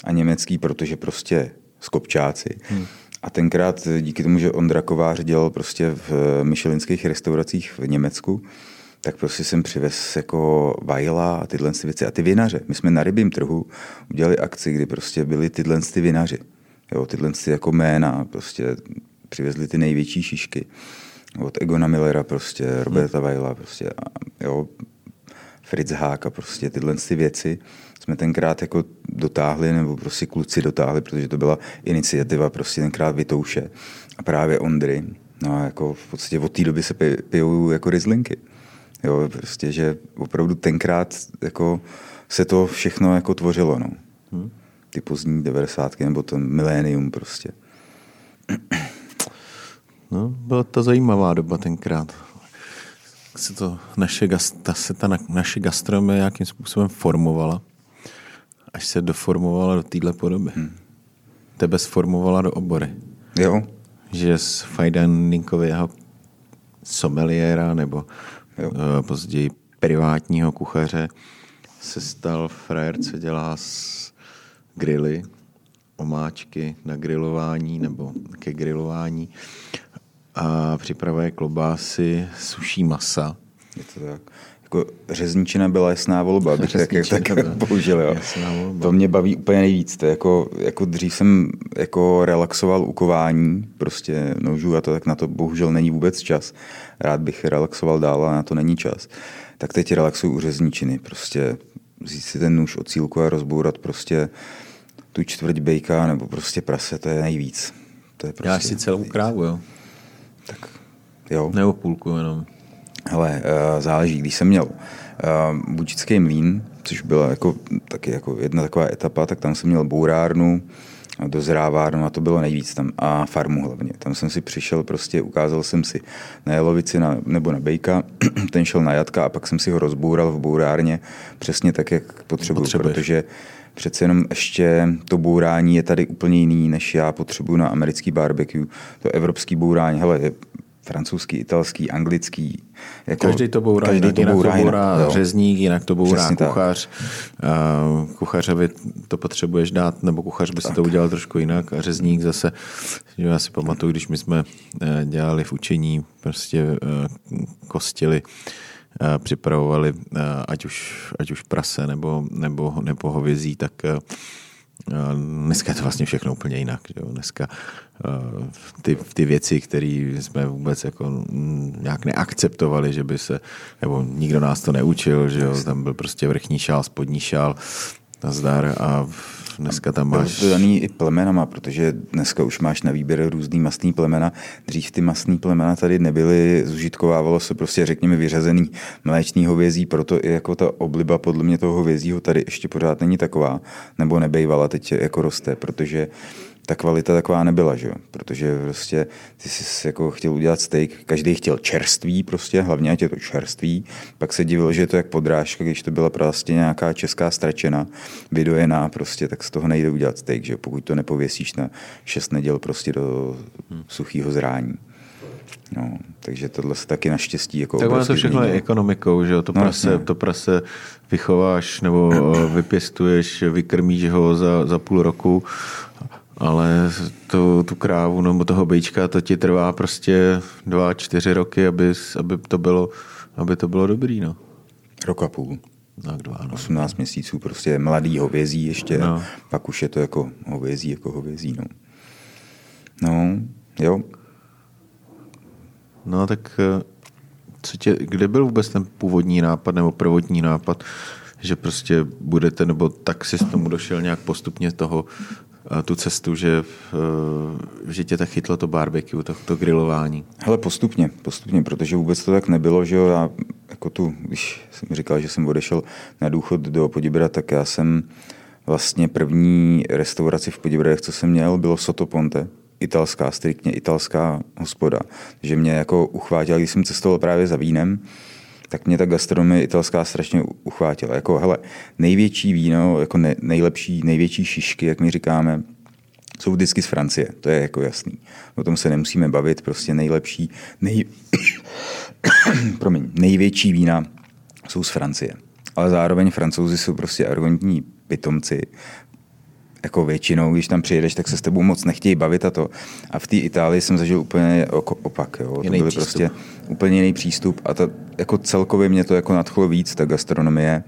a německý, protože prostě skopčáci. Hmm. A tenkrát díky tomu, že Ondra Kovář dělal prostě v myšelinských restauracích v Německu, tak prostě jsem přivez jako vajla a tyhle věci. A ty vinaře. My jsme na rybím trhu udělali akci, kdy prostě byli tyhle ty vinaři. Jo, tyhle ty jako jména, prostě přivezli ty největší šišky. Od Egona Millera prostě, Roberta hmm. Vajla prostě, a, jo, Fritz Háka, prostě tyhle ty věci jsme tenkrát jako dotáhli, nebo prostě kluci dotáhli, protože to byla iniciativa prostě tenkrát Vytouše a právě Ondry. No a jako v podstatě od té doby se pijou jako rizlinky. Jo, prostě, že opravdu tenkrát jako se to všechno jako tvořilo, no. Hmm. Ty pozdní devadesátky nebo ten milénium prostě. No, byla to zajímavá doba tenkrát. Se to naše, ta, se ta naše gastronomie nějakým způsobem formovala, až se doformovala do téhle podoby. Hmm. Tebe sformovala do obory. Jo. Že z Fajdaninkového someliéra nebo Jo. Eh, později privátního kuchaře se stal frajer, co dělá s grily, omáčky na grilování nebo ke grilování a připravuje klobásy, suší masa. Je to tak. Jako řezničina byla jasná volba, abych tak, tak použil. Jo. To mě baví úplně nejvíc. To jako, jako dřív jsem jako relaxoval ukování prostě nožů a to tak na to bohužel není vůbec čas rád bych relaxoval dál a na to není čas, tak teď relaxuju u řezničiny. Prostě vzít si ten nůž od cílku a rozbourat prostě tu čtvrť bejka nebo prostě prase, to je nejvíc. To je prostě Já si celou krávu, jo? Tak jo. Nebo půlku jenom. Hele, uh, záleží, když jsem měl uh, Bučický mlín, což byla jako, taky jako jedna taková etapa, tak tam jsem měl bourárnu, dozrávárnu a to bylo nejvíc tam a farmu hlavně. Tam jsem si přišel, prostě ukázal jsem si na jelovici na, nebo na bejka, ten šel na jatka a pak jsem si ho rozboural v bourárně přesně tak, jak potřebuji, Potřebuješ. protože přece jenom ještě to bourání je tady úplně jiný, než já potřebuju na americký barbecue. To evropský bourání, hele, je francouzský, italský, anglický. Jako každý to bourá, každý jinak, to jinak bourá, to bourá jinak, řezník, jinak to bourá Přesně kuchař. Tak. Kuchařovi to potřebuješ dát, nebo kuchař by si tak. to udělal trošku jinak a řezník zase, já si pamatuju, když my jsme eh, dělali v učení prostě eh, kostily, eh, připravovali ať už, ať už prase nebo, nebo, nebo hovězí, tak Dneska je to vlastně všechno úplně jinak. Jo. Dneska ty, ty věci, které jsme vůbec jako nějak neakceptovali, že by se, nebo nikdo nás to neučil, že jo. tam byl prostě vrchní šál, spodní šál, nazdar a dneska tam máš... To daný i plemenama, protože dneska už máš na výběr různý mastný plemena. Dřív ty mastný plemena tady nebyly, zužitkovávalo se prostě, řekněme, vyřazený mléčný hovězí, proto i jako ta obliba podle mě toho hovězího tady ještě pořád není taková, nebo nebejvala, teď jako roste, protože ta kvalita taková nebyla, že jo? protože prostě ty jsi jako chtěl udělat steak, každý chtěl čerství prostě, hlavně ať je to čerství, pak se divil, že je to jak podrážka, když to byla prostě nějaká česká stračena, vydojená prostě, tak z toho nejde udělat steak, že jo? pokud to nepověsíš na šest neděl prostě do suchého zrání. No, takže tohle se taky naštěstí jako Tak ono to všechno je ekonomikou, že jo? To, no, prase, to prase vychováš nebo vypěstuješ, vykrmíš ho za, za půl roku ale to, tu krávu nebo toho bejčka, to ti trvá prostě dva, čtyři roky, aby, aby, to, bylo, aby to bylo dobrý. No. Rok a půl. Tak dva, no. 18 měsíců, prostě mladý hovězí ještě, no. pak už je to jako hovězí, jako hovězí. No, no jo. No tak eh, co tě, kde byl vůbec ten původní nápad nebo prvotní nápad, že prostě budete, nebo tak si s tomu došel nějak postupně toho tu cestu, že, že tě tak chytlo to barbecue, to, to grilování? Hele, postupně, postupně, protože vůbec to tak nebylo, že jo, já jako tu, když jsem říkal, že jsem odešel na důchod do Podibra, tak já jsem vlastně první restauraci v Podibradech, co jsem měl, bylo Sotoponte, italská, striktně italská hospoda. že mě jako uchvátila, když jsem cestoval právě za vínem, tak mě ta gastronomie italská strašně uchvátila. Jako, hele, největší víno, jako ne, nejlepší, největší šišky, jak my říkáme, jsou vždycky z Francie, to je jako jasný. O tom se nemusíme bavit, prostě nejlepší, nej... Promiň, největší vína jsou z Francie. Ale zároveň francouzi jsou prostě arrogantní pitomci, jako většinou, když tam přijedeš, tak se s tebou moc nechtějí bavit a to. A v té Itálii jsem zažil úplně opak. Jo. To byl prostě úplně jiný přístup a to, jako celkově mě to jako nadchlo víc, ta gastronomie.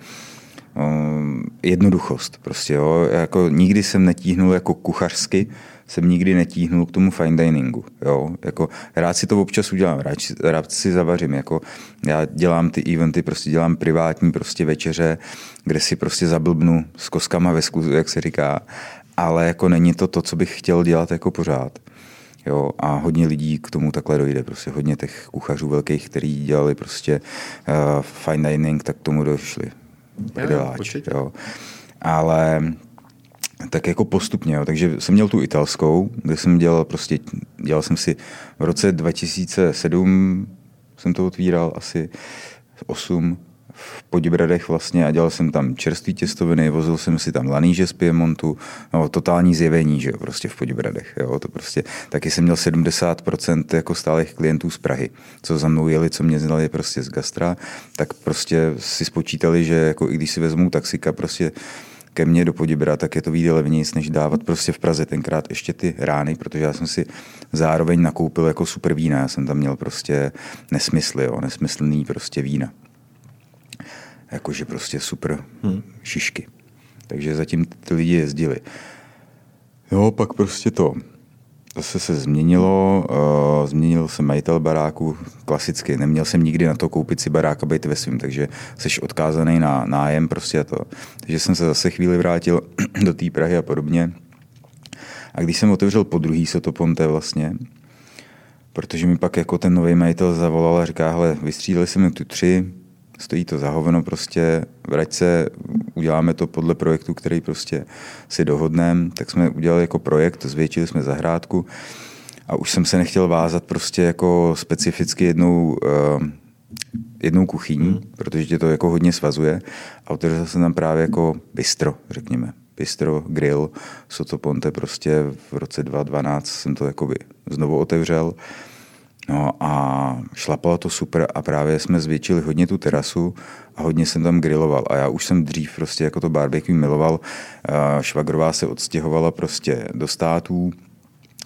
Um, jednoduchost prostě, jo. Jako nikdy jsem netíhnul jako kuchařsky, jsem nikdy netíhnul k tomu fine diningu. Jo? Jako, rád si to občas udělám, rád, rád si zavařím. Jako, já dělám ty eventy, prostě dělám privátní prostě večeře, kde si prostě zablbnu s koskama ve skluzu, jak se říká, ale jako není to to, co bych chtěl dělat jako pořád. Jo, a hodně lidí k tomu takhle dojde. Prostě hodně těch kuchařů velkých, kteří dělali prostě uh, fine dining, tak k tomu došli. Jo, jo. Ale tak jako postupně, jo. takže jsem měl tu italskou, kde jsem dělal prostě, dělal jsem si v roce 2007 jsem to otvíral asi 8 v Podibradech vlastně a dělal jsem tam čerstvý těstoviny, vozil jsem si tam laníže z Piemontu, no totální zjevení, že jo, prostě v Podibradech, jo, to prostě, taky jsem měl 70% jako stálých klientů z Prahy, co za mnou jeli, co mě znali prostě z gastra, tak prostě si spočítali, že jako i když si vezmu taxika prostě ke mně do Podibra, tak je to výjde levnější, než dávat prostě v Praze tenkrát ještě ty rány, protože já jsem si zároveň nakoupil jako super vína. Já jsem tam měl prostě nesmysly, jo, nesmyslný prostě vína. Jakože prostě super hmm. šišky. Takže zatím ty lidi jezdili. Jo, pak prostě to zase se změnilo, uh, změnil se majitel baráku klasicky, neměl jsem nikdy na to koupit si barák a být ve svým, takže jsi odkázaný na nájem prostě a to. Takže jsem se zase chvíli vrátil do té Prahy a podobně. A když jsem otevřel po druhý Sotoponte vlastně, protože mi pak jako ten nový majitel zavolal a říká, hele, vystřídali jsme tu tři, stojí to za hovno prostě, vrať se, uděláme to podle projektu, který prostě si dohodneme, tak jsme udělali jako projekt, zvětšili jsme zahrádku a už jsem se nechtěl vázat prostě jako specificky jednou, uh, jednou kuchyní, hmm. protože tě to jako hodně svazuje a otevřel jsem tam právě jako bistro, řekněme. Bistro, grill, Soto Ponte prostě v roce 2012 jsem to jakoby znovu otevřel. No a šlapalo to super a právě jsme zvětšili hodně tu terasu a hodně jsem tam griloval. A já už jsem dřív prostě jako to barbecue miloval. Švagrová se odstěhovala prostě do států,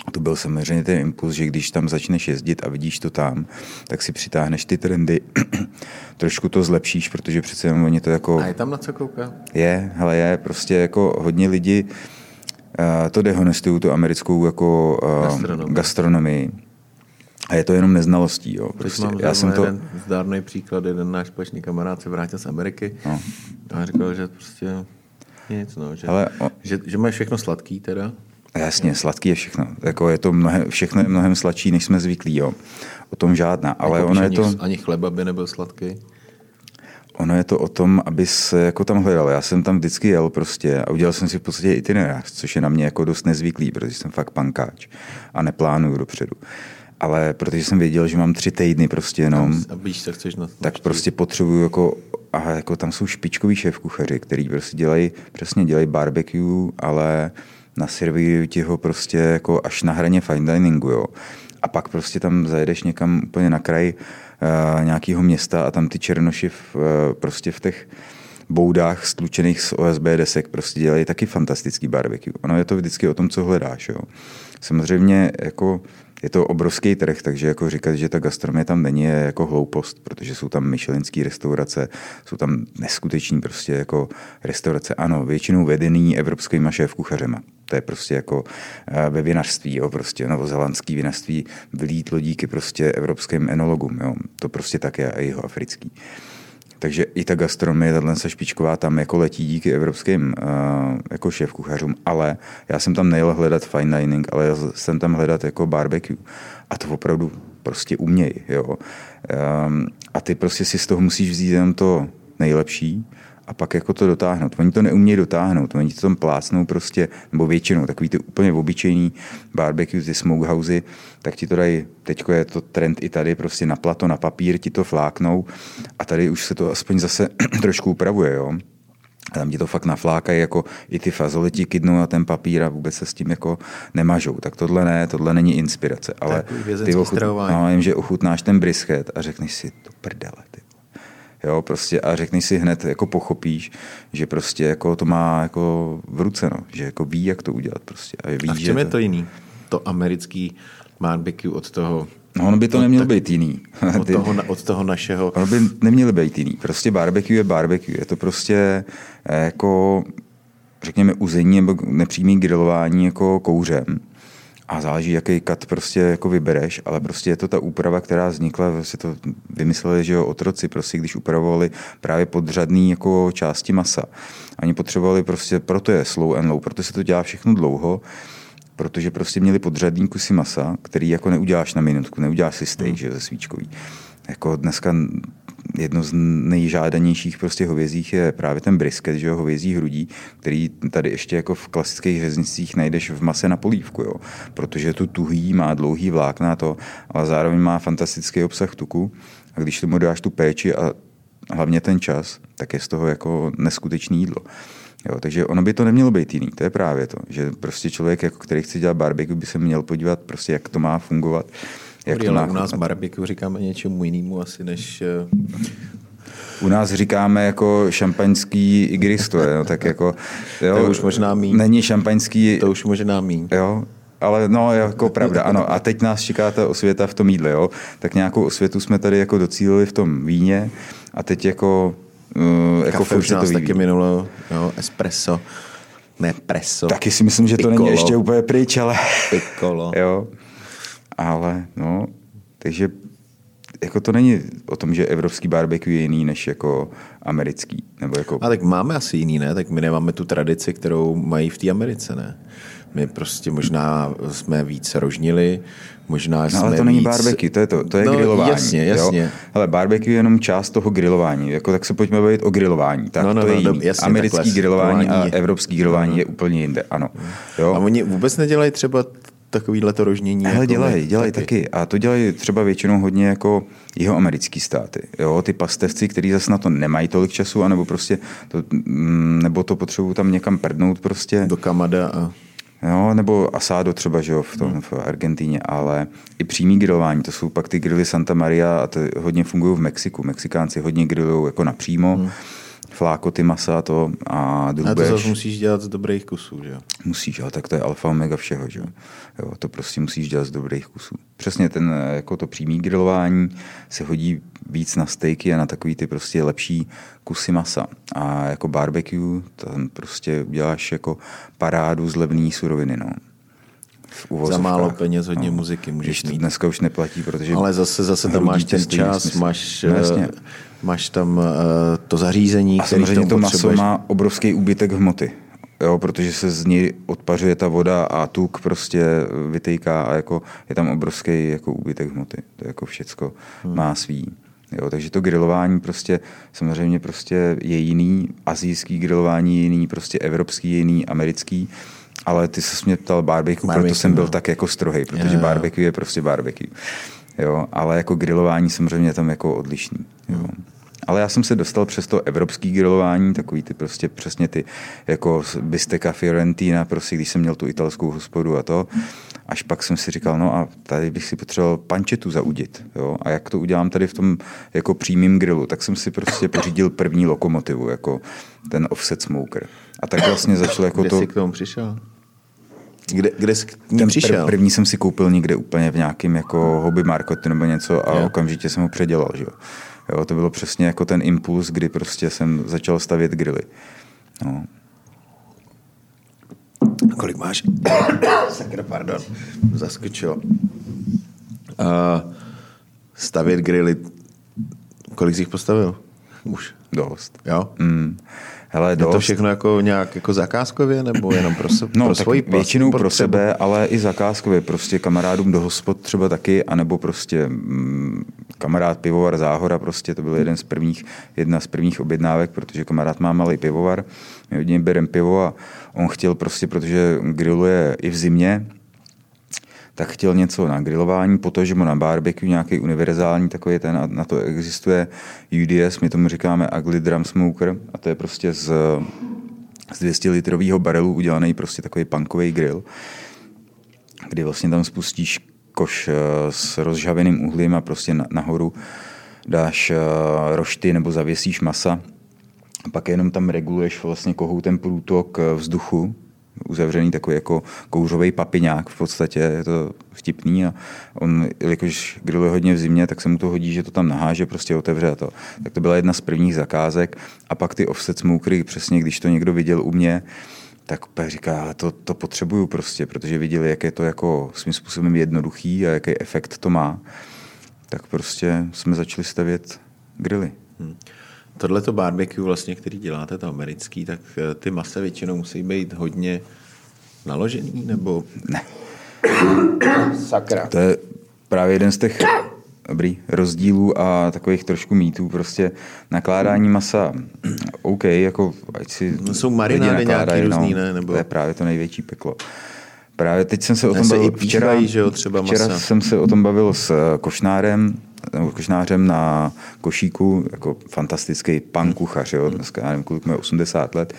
a to byl samozřejmě ten impuls, že když tam začneš jezdit a vidíš to tam, tak si přitáhneš ty trendy, trošku to zlepšíš, protože přece jenom oni to jako... A je tam na co koukat? Je, hele je, prostě jako hodně lidí uh, to dehonestují, tu americkou jako uh, gastronomii. gastronomii. A je to jenom neznalostí. Jo. Prostě. mám Já jsem to... jeden zdárný příklad, jeden náš společný kamarád se vrátil z Ameriky no. a říkal, že prostě nic, no, že, Ale o... že, že máš všechno sladký teda, Jasně, sladký je všechno. Jako je to mnohem, všechno je mnohem sladší, než jsme zvyklí. Jo. O tom žádná. Ale jako ono je to... Ani chleba by nebyl sladký. Ono je to o tom, aby se jako tam hledal. Já jsem tam vždycky jel prostě a udělal jsem si v podstatě itinerář, což je na mě jako dost nezvyklý, protože jsem fakt pankáč a neplánuju dopředu. Ale protože jsem věděl, že mám tři týdny prostě jenom, a víš, co chceš na tak prostě potřebuju jako, a jako tam jsou špičkoví šéf kuchaři, který prostě dělají, přesně dělají barbecue, ale naservírují ti ho prostě jako až na hraně fine diningu, jo. A pak prostě tam zajedeš někam úplně na kraj uh, nějakého města a tam ty černoši v, uh, prostě v těch boudách stlučených z OSB desek prostě dělají taky fantastický barbecue. Ono je to vždycky o tom, co hledáš, jo. Samozřejmě jako je to obrovský trh, takže jako říkat, že ta gastronomie tam není, je jako hloupost, protože jsou tam myšelinské restaurace, jsou tam neskuteční prostě jako restaurace, ano, většinou vedený evropskými šéf kuchařema. To je prostě jako eh, ve vinařství, jo, prostě novozelandský vinařství vylítlo díky prostě evropským enologům, jo. To prostě tak je a jeho africký. Takže i ta gastronomie, tato špičková, tam jako letí díky evropským uh, jako šéf kuchařům, ale já jsem tam nejel hledat fine dining, ale jsem tam hledat jako barbecue. A to opravdu prostě uměj, jo. Um, a ty prostě si z toho musíš vzít jenom to nejlepší a pak jako to dotáhnout. Oni to neumějí dotáhnout, oni to tam plácnou prostě, nebo většinou, takový ty úplně obyčejný barbecue, ty smokehousey, tak ti to dají, teďko je to trend i tady, prostě na plato, na papír ti to fláknou a tady už se to aspoň zase trošku upravuje, jo. A tam ti to fakt naflákají, jako i ty fazole ti kydnou na ten papír a vůbec se s tím jako nemažou. Tak tohle ne, tohle není inspirace. Ale ty ochut, no, jim, že ochutnáš ten brisket a řekneš si, to prdele, Jo, prostě a řekni si hned, jako pochopíš, že prostě jako to má jako v ruce, no, že jako ví, jak to udělat prostě. A, ví, a v čem že je to jiný? To americký barbecue od toho No, ono by to nemělo tak, být jiný. Od toho, od toho našeho... Ono by nemělo být jiný. Prostě barbecue je barbecue. Je to prostě eh, jako, řekněme, uzení nebo nepřímý grilování jako kouřem a záleží, jaký kat prostě jako vybereš, ale prostě je to ta úprava, která vznikla, prostě to vymysleli, že jo, otroci, prostě když upravovali právě podřadný jako části masa. Oni potřebovali prostě, proto je slow and low, proto se to dělá všechno dlouho, protože prostě měli podřadný kusy masa, který jako neuděláš na minutku, neuděláš si steak, že ze svíčkový. Jako dneska jedno z nejžádanějších prostě hovězích je právě ten brisket, že jo, hovězí hrudí, který tady ještě jako v klasických řeznicích najdeš v mase na polívku, jo, protože to tuhý, má dlouhý vlákna to, ale zároveň má fantastický obsah tuku. A když tomu dáš tu péči a hlavně ten čas, tak je z toho jako neskutečný jídlo. Jo, takže ono by to nemělo být jiný, to je právě to, že prostě člověk, jako, který chce dělat barbecue, by se měl podívat prostě, jak to má fungovat jak to u nás barbecue říkáme něčemu jinému asi než eh, u nás říkáme jako šampaňský igristo, jo, tak jako... Jo, to už možná míň. Není šampaňský... To už možná míň. Jo, ale no, jako pravda, ano. A teď nás čeká ta osvěta v tom jídle, jo. Tak nějakou osvětu jsme tady jako docílili v tom víně a teď jako... Uh, jako Kafe už nás to taky minulo, jo, espresso, ne preso. Taky si myslím, že to Piccolo. není ještě úplně pryč, ale... Piccolo. jo ale no, takže jako to není o tom, že evropský barbecue je jiný než jako americký. Nebo jako... A tak máme asi jiný, ne? Tak my nemáme tu tradici, kterou mají v té Americe, ne? My prostě možná jsme víc rožnili, možná No, jsme ale to není víc... barbecue, to je to, to je No, grilování. jasně, jasně. Jo? Ale barbecue je jenom část toho grilování. Jako, tak se pojďme bavit o grilování. Tak No, no, to je no, jiný. jasně, Americký takhle, grilování a grilování- evropský grilování je úplně jinde, ano. Jo? A oni vůbec nedělají třeba takovýhle to rožnění? Hele, jako dělají, dělají taky. A to dělají třeba většinou hodně jako jeho americký státy. Jo, ty pastevci, kteří zase na to nemají tolik času, anebo prostě to, mm, nebo to potřebují tam někam prdnout prostě. Do Kamada a... Jo, nebo asado třeba, že jo, v, tom, v Argentíně, ale i přímý grilování, to jsou pak ty grily Santa Maria a to hodně fungují v Mexiku. Mexikánci hodně grillují jako napřímo, hmm. Flákoty masa to a A to drůbež. zase musíš dělat z dobrých kusů, že jo? Musíš, ale tak to je alfa omega všeho, že jo. jo. To prostě musíš dělat z dobrých kusů. Přesně ten, jako to přímý grilování se hodí víc na stejky a na takový ty prostě lepší kusy masa. A jako barbecue, tam prostě děláš jako parádu z levné suroviny, no. Za málo peněz, hodně muziky můžeš mít. dneska už neplatí, protože... Ale zase, zase tam máš ten čas, nesmysl. máš, No, jasně. eh, máš tam eh, to zařízení, A samozřejmě to maso má obrovský úbytek hmoty. Jo, protože se z ní odpařuje ta voda a tuk prostě vytejká a jako je tam obrovský jako úbytek hmoty. To jako všecko hmm. má svý. Jo, takže to grilování prostě samozřejmě prostě je jiný, azijský grilování je jiný, prostě evropský je jiný, americký, ale ty se mě ptal barbecue, Barbecue, proto jsem byl no. tak jako strohej, protože Jo, barbecue je prostě barbecue. Jo, ale jako grilování samozřejmě je tam jako odlišný. Jo. Ale já jsem se dostal přes to evropský grilování, takový ty prostě přesně ty jako bisteka Fiorentina, prostě když jsem měl tu italskou hospodu a to, až pak jsem si říkal, no a tady bych si potřeboval pančetu zaudit, jo, a jak to udělám tady v tom jako přímým grilu, tak jsem si prostě pořídil první lokomotivu, jako ten offset smoker. A tak vlastně začal jako Kde to... jsi k tomu přišel? Kde, kde jsi k ní Ten přišel? Pr- první jsem si koupil někde úplně v nějakém jako hobby marketu nebo něco a Jo. okamžitě jsem ho předělal. Že? jo. Jo, to bylo přesně jako ten impuls, kdy prostě jsem začal stavět grily. No. Kolik máš? Sakra, pardon. Zaskočilo. Uh, stavět grily. Kolik jsi jich postavil? Už. Dost. Jo? Mm. Hele, Je dost. to všechno jako nějak jako zakázkově, nebo jenom pro, se, No, pro svoji většinou pro sebe, ale i zakázkově, prostě kamarádům do hospod třeba taky, anebo prostě mm, kamarád pivovar Záhora, prostě to byl jeden z prvních, jedna z prvních objednávek, protože kamarád má malý pivovar, my od něj bereme pivo a on chtěl prostě, protože grilluje i v zimě, tak chtěl něco na grilování, protože mu na barbecue nějaký univerzální takový ten, a na to existuje UDS, my tomu říkáme Ugly Drum Smoker, a to je prostě z, z 200 litrového barelu udělaný prostě takový punkový grill, kdy vlastně tam spustíš koš eh, s rozžaveným uhlím a prostě na- nahoru dáš eh, rošty nebo zavěsíš masa. A pak jenom tam reguluješ vlastně kohoutem průtok eh, vzduchu, uzavřený takový jako kouřový papiňák v podstatě, je to vtipný a on, jelikož grilluje hodně v zimě, tak se mu to hodí, že to tam naháže, prostě otevře to. Tak to byla jedna z prvních zakázek a pak ty offset smokery, přesně když to někdo viděl u mě, tak říká, ale to, to potřebuju prostě, protože viděli, jak je to jako svým způsobem jednoduchý a jaký efekt to má. Tak prostě jsme začali stavět grily. Tohle to barbecue, vlastně, který děláte, to americký, tak eh, ty masa většinou musí být hodně naložený, nebo... Ne. Sakra. To je právě jeden z těch dobrý, rozdílů a takových trošku mýtů. Prostě nakládání masa, OK, jako ať si No, jsou marinády nějaký různý, ne? Nebo- To je právě to největší peklo. Právě teď jsem se o Ne, tom se bavil i píchají, že jo, třeba včera masa. jsem se o tom bavil s eh, košnárem, nebo košnářem na košíku, jako fantastický pan kuchař, jo, dneska, já nevím, kolik má 80 let,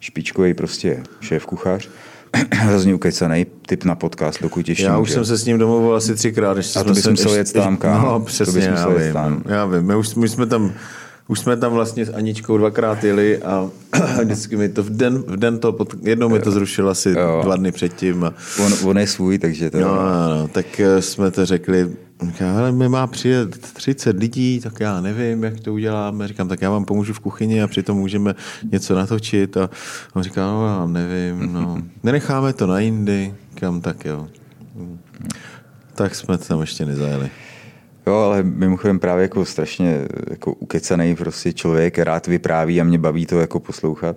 špičkový prostě šéf kuchař, hrozně ukecaný typ na podcast, dokud ještě Já už může. jsem se s ním domluvil asi třikrát. Ještě A to bys se- musel jet tam, kámo. No, To přesně, bys já musel jet vím. tam. Já vím. My už, my jsme tam už jsme tam vlastně s Aničkou dvakrát jeli a vždycky mi to v den, v den to, pod, jednou mi to zrušilo asi Jo. dva dny předtím. A, On, on je svůj, takže to... no, no, no, tak eh, jsme to řekli, říká, hele, my má přijet 30 lidí, tak já nevím, jak to uděláme. Říkám, tak já vám pomůžu v kuchyni a přitom můžeme něco natočit. A on říká, no já nevím, no. Nenecháme to na jindy. Říkám, tak jo. Tak jsme tam ještě nezajeli. Jo, ale mimochodem právě jako strašně jako ukecaný prostě člověk, rád vypráví a mě baví to jako poslouchat.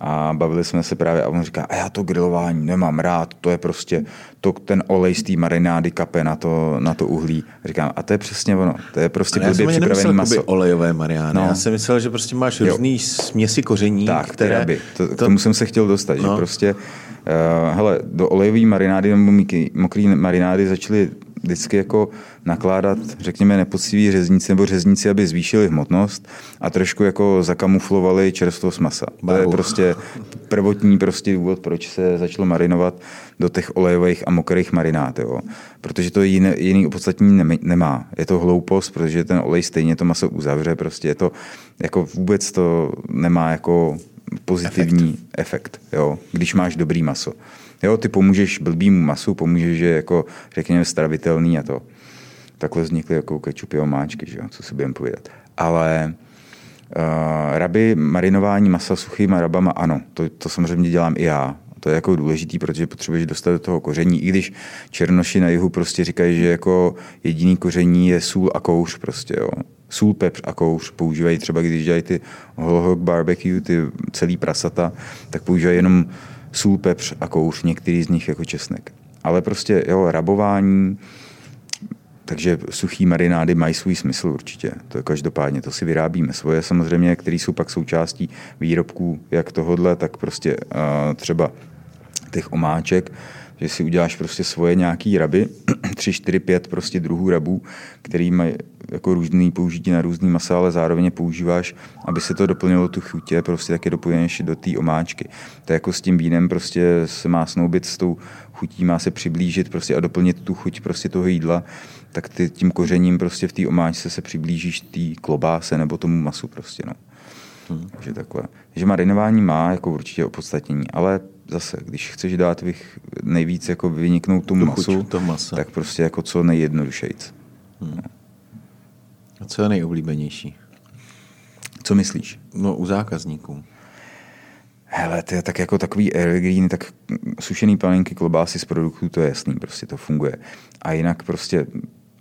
a bavili jsme se právě a on říká, a já to grilování nemám rád, to je prostě, to, ten olej z té marinády kape na to, na to uhlí. Říkám, a to je přesně ono, to je prostě blbě připravený maso. olejové mariány, no. já jsem myslel, že prostě máš různý směsi koření, tak, které... By. To, to... K tomu jsem se chtěl dostat, no. že prostě, uh, hele, do olejové marinády nebo mokrý marinády začaly vždycky jako nakládat, řekněme, nepoctiví řezníci nebo řezníci, aby zvýšili hmotnost a trošku jako zakamuflovali čerstvost masa. To je prostě prvotní prostě důvod, proč se začalo marinovat do těch olejových a mokrých marinát, jo. Protože to jiný, jiný opodstatnění nemá. Je to hloupost, protože ten olej stejně to maso uzavře, prostě je to, jako vůbec to nemá jako pozitivní efekt, efekt jo, když máš dobrý maso. Jo, ty pomůžeš blbýmu masu, pomůžeš, že jako, řekněme, stravitelný a to. Takhle vznikly jako kečupy omáčky, že jo, co si budeme povědat. Ale uh, raby, marinování masa suchýma rabama, ano, to, to samozřejmě dělám i já. To je jako důležitý, protože potřebuješ dostat do toho koření. I když černoši na jihu prostě říkají, že jako jediný koření je sůl a kouř prostě, jo. Sůl, pepř a kouř používají třeba, když dělají ty holhog barbecue, ty celý prasata, tak používají jenom sůl, pepř a kouř, některý z nich jako česnek. Ale prostě jo, rabování, takže suchý marinády mají svůj smysl určitě. To je každopádně, to si vyrábíme svoje samozřejmě, které jsou pak součástí výrobků jak tohodle, tak prostě uh, třeba těch omáček, že si uděláš prostě svoje nějaký raby, 3, 4, 5 prostě druhů rabů, který mají jako různý použití na různý masa, ale zároveň používáš, aby se to doplnilo tu chutě, prostě taky doplňuješ do té omáčky. To je jako s tím vínem prostě se má snoubit s tou chutí, má se přiblížit prostě a doplnit tu chuť prostě toho jídla, tak ty tím kořením prostě v té omáčce se přiblížíš té klobáse nebo tomu masu prostě, no. Hmm. Takže takhle. Že marinování má jako určitě opodstatnění, ale zase, když chceš dát vych, nejvíc jako vyniknout tu masu, to masa. tak prostě jako co nejjednodušejc. Hmm. A co je nejoblíbenější? Co myslíš? No u zákazníků. Hele, to je tak jako takový evergreen, tak sušený panenky, klobásy z produktů, to je jasný, prostě to funguje. A jinak prostě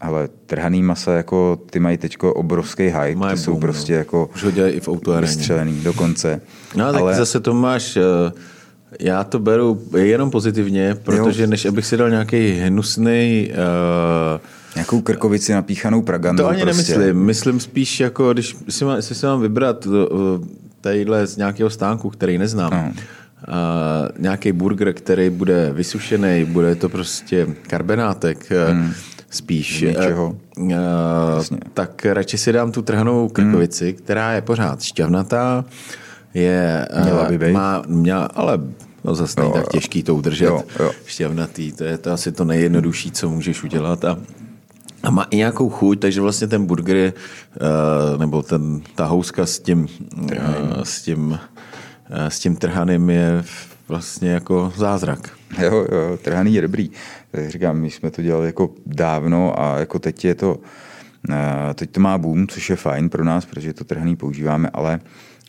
ale trhaný masa, jako ty mají teď obrovský hype, Maj ty jsou boom, prostě no. jako Už ho dělají i v vystřelený dokonce. No ale tak zase to máš, eh, já to beru jenom pozitivně, protože jo. než abych si dal nějaký hnusný uh, Nějakou krkovici napíchanou pragandou. To ani prostě. nemyslím. Myslím spíš jako, když si mám, si mám vybrat eh, tadyhle z nějakého stánku, který neznám, no. Uh, nějaký burger, který bude vysušený, bude to prostě karbenátek, hmm. Spíš. Něčeho. Uh, tak radši si dám tu trhanou krkovici, hmm. která je pořád šťavnatá, je, měla by být. Má, měla, ale no zase není tak těžký to udržet. Jo, jo. Šťavnatý, to je to asi to nejjednodušší, co můžeš udělat. A a má i nějakou chuť, takže vlastně ten burger, uh, nebo ten, ta houska s tím, uh, s tím, uh, s tím trhaným je vlastně jako zázrak. Jo, jo, trhaný je dobrý. Tak říkám, my jsme to dělali jako dávno a jako teď je to, uh, teď to má boom, což je fajn pro nás, protože to trhaný používáme, ale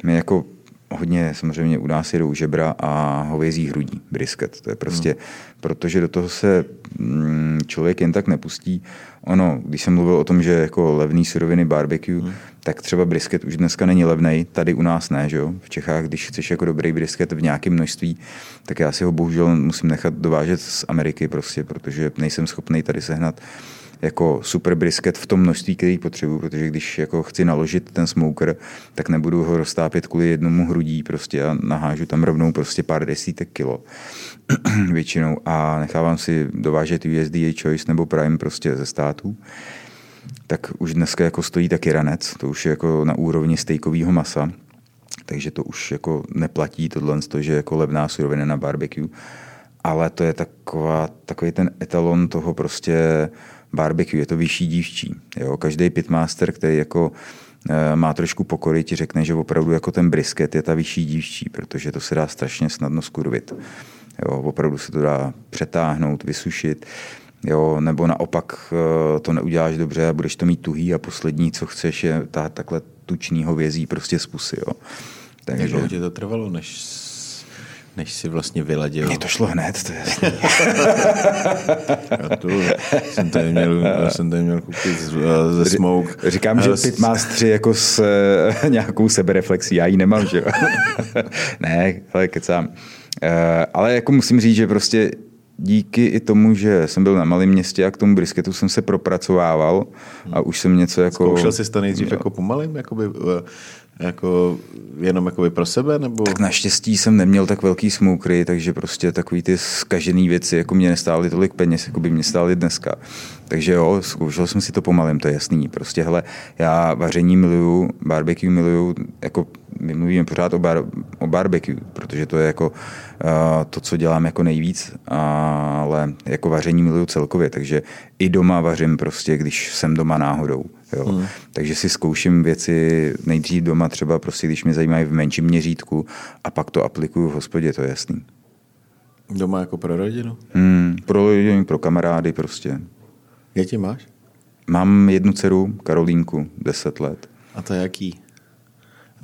my jako hodně samozřejmě u nás jedou žebra a hovězí hrudí, brisket. To je prostě, hmm. protože do toho se mm, člověk jen tak nepustí. Ono, když jsem mluvil o tom, že jako levný suroviny barbecue, hmm. tak třeba brisket už dneska není levný, tady u nás ne, že jo? V Čechách, když chceš jako dobrý brisket v nějakém množství, tak já si ho bohužel musím nechat dovážet z Ameriky prostě, protože nejsem schopný tady sehnat jako super brisket v tom množství, který potřebuju, protože když jako chci naložit ten smoker, tak nebudu ho roztápět kvůli jednomu hrudí prostě a nahážu tam rovnou prostě pár desítek kilo. Většinou a nechávám si dovážet USDA Choice nebo Prime prostě ze států tak už dneska jako stojí taky ranec, to už je jako na úrovni stejkového masa, takže to už jako neplatí tohle, že jako levná surovina na barbecue, ale to je taková, takový ten etalon toho prostě barbecue, je to vyšší dívčí. Jo? Každý pitmaster, který jako eh, má trošku pokory, ti řekne, že opravdu jako ten brisket je ta vyšší dívčí, protože to se dá strašně snadno skurvit. Jo, opravdu se to dá přetáhnout, vysušit, jo, nebo naopak eh, to neuděláš dobře a budeš to mít tuhý a poslední, co chceš, je ta takhle tučný hovězí prostě z pusy. Jo. Takže... Dlouho to trvalo, než než si vlastně vyladil. Mně to šlo hned, to je jasný. jsem tady měl, jsem tady měl koupit ze Smoke. Říkám, že Pitmastery jako s nějakou sebereflexí, já ji nemám, že jo. ne, ale kecám. Ale jako musím říct, že prostě díky i tomu, že jsem byl na malém městě a k tomu brisketu jsem se propracovával a už jsem něco jako... Zkoušel jsi to nejdřív jo. jako pomalým, jakoby, eh, jako jenom jakoby pro sebe? Nebo... Tak naštěstí jsem neměl tak velký smokry, takže prostě takový ty zkažený věci jako mě nestály tolik peněz, jako by mě stály dneska. Takže jo, zkoušel jsem si to pomalým, to je jasný. Prostě hele, já vaření miluju, barbecue miluju, jako my mluvíme pořád o, bar, o barbecue, protože to je jako uh, to, co dělám jako nejvíc, ale jako vaření miluju celkově, takže i doma vařím prostě, když jsem doma náhodou. Jo. Hmm. Takže si zkouším věci nejdřív doma, třeba prostě, když mě zajímají v menším měřítku a pak to aplikuju v hospodě, to je jasný. Doma jako pro rodinu? Hmm, pro rodinu, pro kamarády prostě. Děti máš? Mám jednu dceru, Karolínku, 10 let. A to jaký?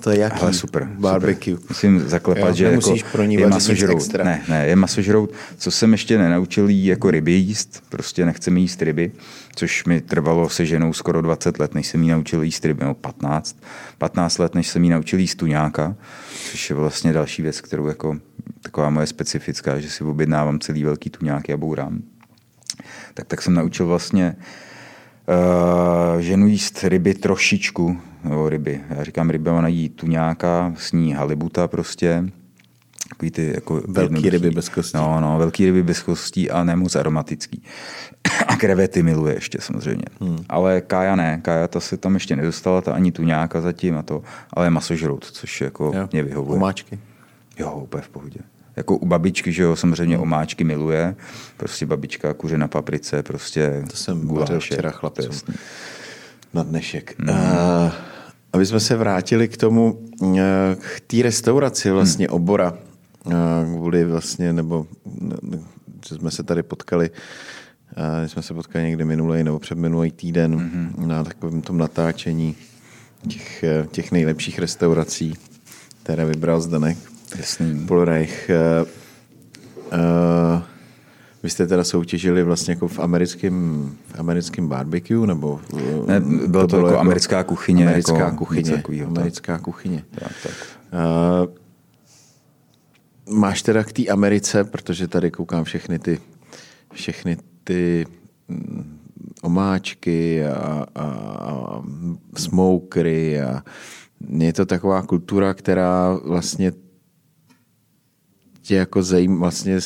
To je jaký? Ale super. Barbecue. Super. Musím zaklepat, jo, že jako pro ní je masožrout. Ne, ne, je masožrout. Co jsem ještě nenaučil jí jako ryby jíst, prostě nechceme jíst ryby, což mi trvalo se ženou skoro 20 let, než jsem jí naučil jíst ryby, no 15. 15 let, než jsem jí naučil jíst tuňáka, což je vlastně další věc, kterou jako taková moje specifická, že si objednávám celý velký tuňáky a bourám. Tak, tak jsem naučil vlastně uh, ženu jíst ryby trošičku, nebo ryby. Já říkám ryby, ona jí tuňáka, sní halibuta prostě. Takový ty jako velký ryby bez kostí. No, no, velký ryby bez kostí a nemoc aromatický. A krevety miluje ještě samozřejmě. Hmm. Ale Kája ne, Kája ta se tam ještě nedostala, ta ani tuňáka zatím a to, ale masožrout, což jako jo. mě vyhovuje. Omáčky? Jo, úplně v pohodě. Jako u babičky, že jo, samozřejmě omáčky miluje. Prostě babička kuře na paprice, prostě To jsem vařil včera chlapcům na dnešek. Hmm. Uh, aby jsme se vrátili k tomu, eh, k té restauraci vlastně hmm. obora, eh, kvůli vlastně, nebo že jsme se tady potkali, eh, jsme se potkali někdy minulý nebo před minulý týden hmm. na takovém tom natáčení těch, těch nejlepších restaurací, které vybral Zdenek. Jasný. Polreich. Uh, uh, vy jste teda soutěžili vlastně jako v americkém, v americkém barbecue, nebo? Ne, bylo to, to bylo jako, jako americká kuchyně. Americká jako kuchyně. Takovýho, americká tak. kuchyně. Tak, tak. Uh, máš teda k té Americe, protože tady koukám všechny ty, všechny ty mm, omáčky a, a, a smokery a je to taková kultura, která vlastně tě jako zajímá vlastně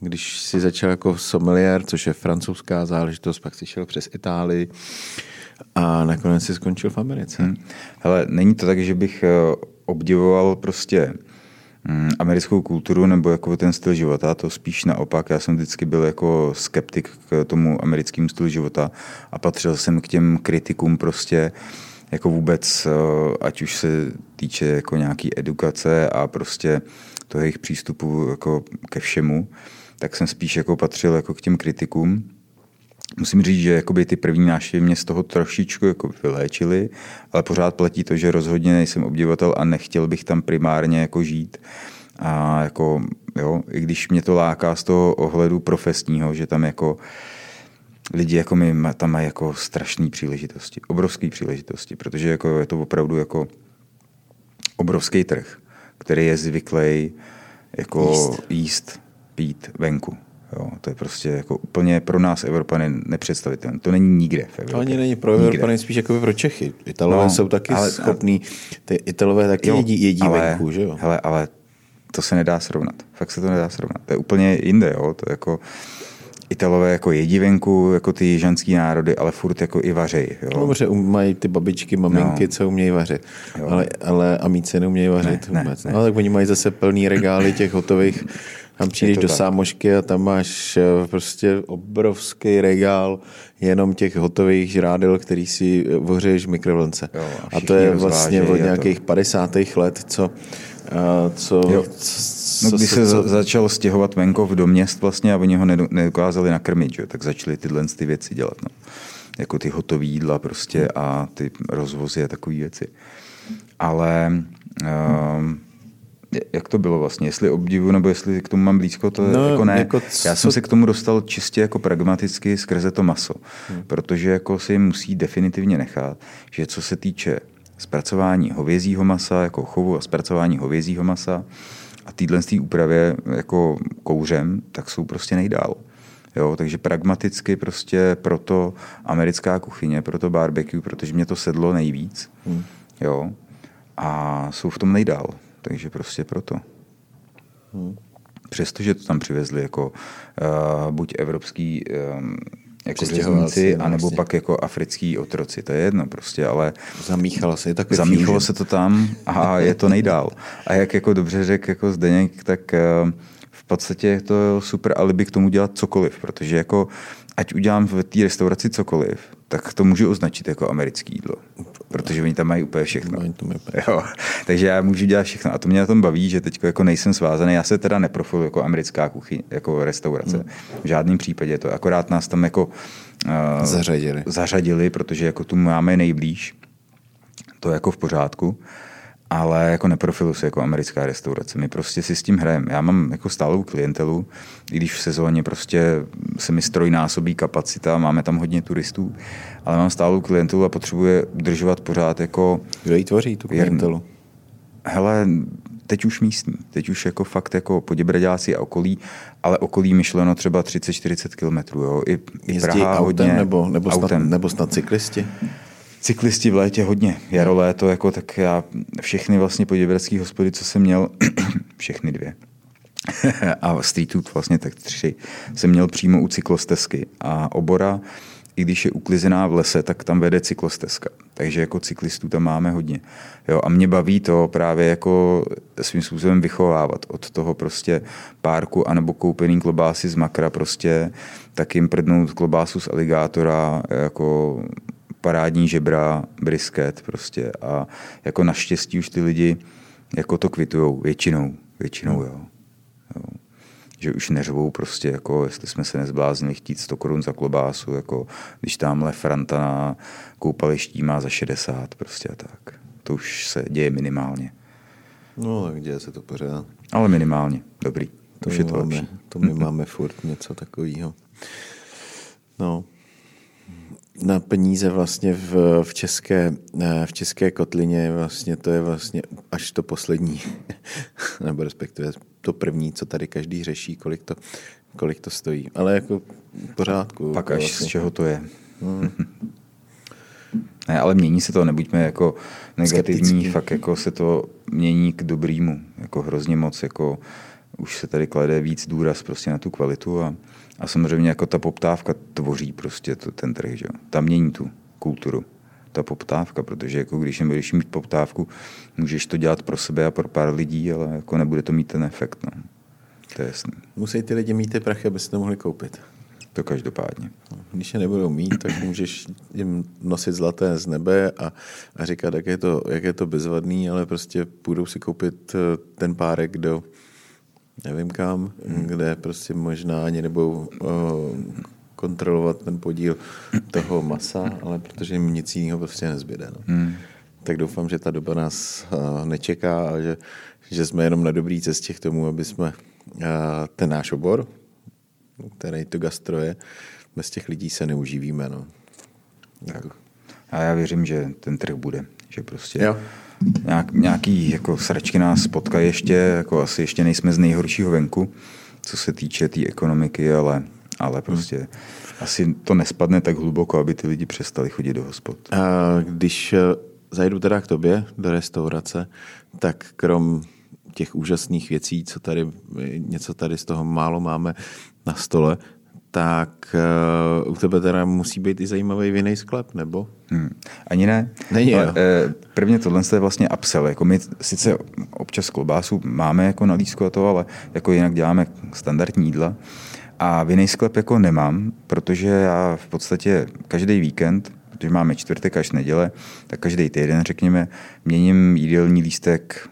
když si začal jako sommelier, což je francouzská záležitost, pak si šel přes Itálii a nakonec si skončil v Americe. Hmm. Hele, není to tak, že bych eh, obdivoval prostě hm, americkou kulturu nebo jako ten styl života, to spíš naopak. Já jsem vždycky byl jako skeptik k tomu americkému stylu života a patřil jsem k těm kritikům prostě jako vůbec, eh, ať už se týče jako nějaký edukace a prostě toho jejich přístupu jako ke všemu tak jsem spíš jako patřil jako k těm kritikům. Musím říct, že jakoby ty první návštěvy mě z toho trošičku jako vyléčily, ale pořád platí to, že rozhodně nejsem obdivatel a nechtěl bych tam primárně jako žít. A jako, jo, i když mě to láká z toho ohledu profesního, že tam jako lidi jako my tam mají jako strašné příležitosti, obrovské příležitosti, protože jako je to opravdu jako obrovský trh, který je zvyklý jako jíst, jíst pít venku. Jo, to je prostě jako úplně pro nás Evropany nepředstavitelné. To není nikde v Evropě. To ani není pro Evropany, spíš jako pro Čechy. Italové no, jsou taky ale, schopní, ty Italové taky jo, jedí, jedí ale, venku, že jo? Hele, ale to se nedá srovnat. Fakt se to nedá srovnat. To je úplně jinde, jo. To je jako, Italové jako jedí venku, jako ty jižanský národy, ale furt jako i vařej. Jo. Dobře, um, mají ty babičky, maminky, no. co umějí vařit. Ale, ale amíci neumějí vařit ne, vůbec. Ne, ne. No, tak oni mají zase plný regály těch hotových tam přijdeš do tak. sámošky a tam máš eh, prostě obrovský regál jenom těch hotových žrádel, který si vořeješ v mikrovlnce. Jo, a, a to je vlastně od nějakých to... 50. let, co a co, jo. No, když se začal stěhovat venkov do měst vlastně a oni ho nedokázali nakrmit, že? tak začali tyhle ty věci dělat. No. Jako ty hotové jídla prostě a ty rozvozy a takové věci. Ale um, jak to bylo vlastně, jestli obdivu nebo jestli k tomu mám blízko, to No, jako ne. jako Já co- jsem se k tomu dostal čistě jako pragmaticky skrze to maso, Hmm. protože jako se jim musí definitivně nechat, že co se týče zpracování hovězího masa, jako chovu a zpracování hovězího masa a týhle z té úpravě jako kouřem, tak jsou prostě nejdál. Jo, takže pragmaticky prostě proto americká kuchyně, proto barbecue, protože mě to sedlo nejvíc. Hmm. Jo, a jsou v tom nejdál. Takže prostě proto. Hmm. Přestože to tam přivezli jako uh, buď evropský um, jako řezníci, no, anebo vlastně. pak jako africký otroci, to je jedno prostě, ale Zamíchalo se, je takový zamíchalo fusion. se to tam a je to nejdál. A jak jako dobře řekl jako Zdeněk, tak eh, v podstatě je to super alibi k tomu dělat cokoliv, protože jako ať udělám v té restauraci cokoliv, tak to můžu označit jako americké jídlo, protože oni tam mají úplně všechno. Jo, takže já můžu dělat všechno. A to mě na tom baví, že teď jako nejsem svázaný. Já se teda neprofiluji jako americká kuchyň, jako restaurace. Hmm. V žádném případě to. Akorát nás tam jako uh, Zařadili. zařadili, protože jako tu máme nejblíž. To je jako v pořádku. Ale jako neprofiluji se jako americká restaurace. My prostě si s tím hrajeme. Já mám jako stálou klientelu, i když v sezóně prostě se mi strojnásobí kapacita, máme tam hodně turistů, ale mám stálou klientelu a potřebuje udržovat pořád jako Kdo ji tvoří, tu klientelu? Hele, teď už místní, teď už jako fakt jako Poděbradáci a okolí, ale okolí myšleno třeba 30-40 kilometrů, jo. I, i Jezdí Praha autem hodně. nebo, nebo, snad, autem. nebo snad cyklisti? Cyklisti v létě hodně, jaro, léto, jako tak já všechny vlastně poděbradský hospody, co jsem měl, všechny dvě, a street food vlastně tak tři, jsem měl přímo u cyklostezky a obora, i když je uklizená v lese, tak tam vede cyklostezka. Takže jako cyklistů tam máme hodně. Jo, a mě baví to právě jako svým způsobem vychovávat od toho prostě párku anebo koupený klobásy z makra prostě, tak jim prdnout klobásu z aligátora jako parádní žebra, brisket prostě a jako naštěstí už ty lidi jako to kvitujou, většinou, většinou jo. jo. Že už neřvou prostě, jako jestli jsme se nezbláznili chtít 100 korun za klobásu, jako když tamhle Franta na koupaliští má za 60 prostě a tak. To už se děje minimálně. No, tak děje se to pořád. Ale minimálně. Dobrý. To už je to máme, lepší. To my máme furt něco takového. No. Na peníze vlastně v, v, české, eh, v české kotlině vlastně to je vlastně až to poslední, nebo respektive to první, co tady každý řeší, kolik to, kolik to stojí. Ale jako v pořádku. Pak to až vlastně. z čeho to je. Hmm. Ne, ale mění se to, nebuďme jako negativní, Skeptický. fakt jako se to mění k dobrýmu, jako hrozně moc, jako už se tady klade víc důraz prostě na tu kvalitu a, a samozřejmě jako ta poptávka tvoří prostě to, ten trh, že jo. Ta mění tu kulturu, ta poptávka, protože jako když nebudeš mít poptávku, můžeš to dělat pro sebe a pro pár lidí, ale jako nebude to mít ten efekt, no. To je jasný. Musí ty lidi mít ty prachy, aby si to mohli koupit. To každopádně. Když je nebudou mít, tak můžeš jim nosit zlaté z nebe a, a říkat, jak je, to, jak je to bezvadný, ale prostě půjdou si koupit eh, ten párek do nevím kam, hmm. kde prostě možná ani nebudou uh, kontrolovat ten podíl toho masa, ale protože jim nic jiného prostě nezbyde. No. Hmm. Tak doufám, že ta doba nás uh, nečeká a že, že jsme jenom na dobré cestě k tomu, aby jsme uh, ten náš obor, který to gastro je, bez těch lidí se neuživíme. No. Tak. A já věřím, že ten trh bude. Že prostě Jo. Nějak, nějaký jako sračky nás potkají ještě, jako asi ještě nejsme z nejhoršího venku, co se týče té tý ekonomiky, ale, ale prostě hmm. asi to nespadne tak hluboko, aby ty lidi přestali chodit do hospod. A když eh, zajdu teda k tobě do restaurace, tak krom těch úžasných věcí, co tady, něco tady z toho málo máme na stole, tak uh, u tebe teda musí být i zajímavý vinný sklep, nebo? Hmm. Ani ne. Není, Ale, eh, Prvně tohle je vlastně upsell. Jako my sice občas klobásu máme jako na lístku a to, ale jako jinak děláme standardní jídla. A vinný sklep jako nemám, protože já v podstatě každý víkend, protože máme čtvrtek až neděle, tak každý týden, řekněme, měním jídelní lístek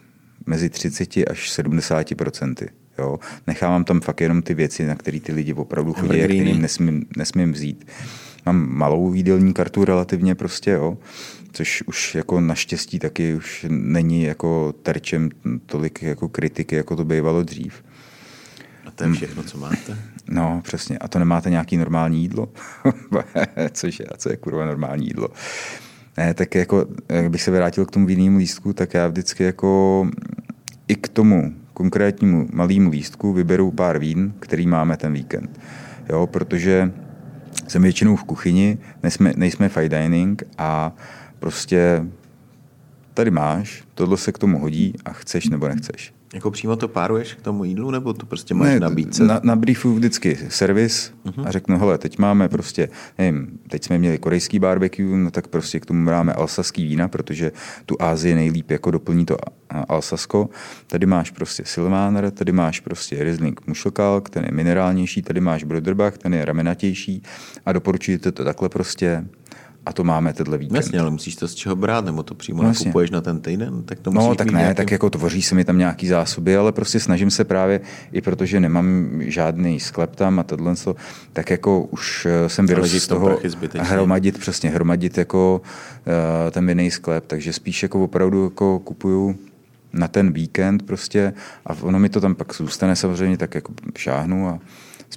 mezi 30 až 70 procenty. Jo? Nechávám tam fakt jenom ty věci, na které ty lidi opravdu chodí a Evergreeny. který nesmím, nesmím vzít. mám malou jídelní kartu relativně prostě, jo, což už jako naštěstí taky už není jako terčem tolik jako kritiky, jako to bývalo dřív. A to je všechno, co máte? No, přesně. A to nemáte nějaký normální jídlo? Což je, a co je kurva normální jídlo? Ne, tak jako, jak bych se vrátil k tomu vinnému lístku, tak já vždycky jako i k tomu konkrétnímu malému lístku vyberu pár vín, který máme ten víkend. Jo, protože jsem většinou v kuchyni, nejsme, nejsme fine dining a prostě tady máš, tohle se k tomu hodí a chceš nebo nechceš. Jako přímo to páruješ k tomu jídlu, nebo to prostě máš ne, nabídce? Na, na briefu vždycky servis uh-huh. a řeknu, hele, teď máme prostě, nevím, teď jsme měli korejský barbecue, no tak prostě k tomu máme alsaský vína, protože tu Ázii nejlíp jako doplní to Alsasko. Tady máš prostě Silvaner, tady máš prostě Riesling Mušelkalk, ten je minerálnější, tady máš Broderbach, ten je ramenatější a doporučujete to takhle prostě a to máme tenhle víkend. Jasně, ale musíš to z čeho brát, nebo to přímo no, nakupuješ na ten týden, tak to No, tak ne, nějakým... tak jako tvoří se mi tam nějaký zásoby, ale prostě snažím se právě, i protože nemám žádný sklep tam a tohle, tak jako už eh, jsem vyrostl z toho hromadit, přesně, hromadit jako uh, ten jiný sklep, takže spíš jako opravdu jako kupuju na ten víkend prostě a ono mi to tam pak zůstane samozřejmě, tak jako šáhnu a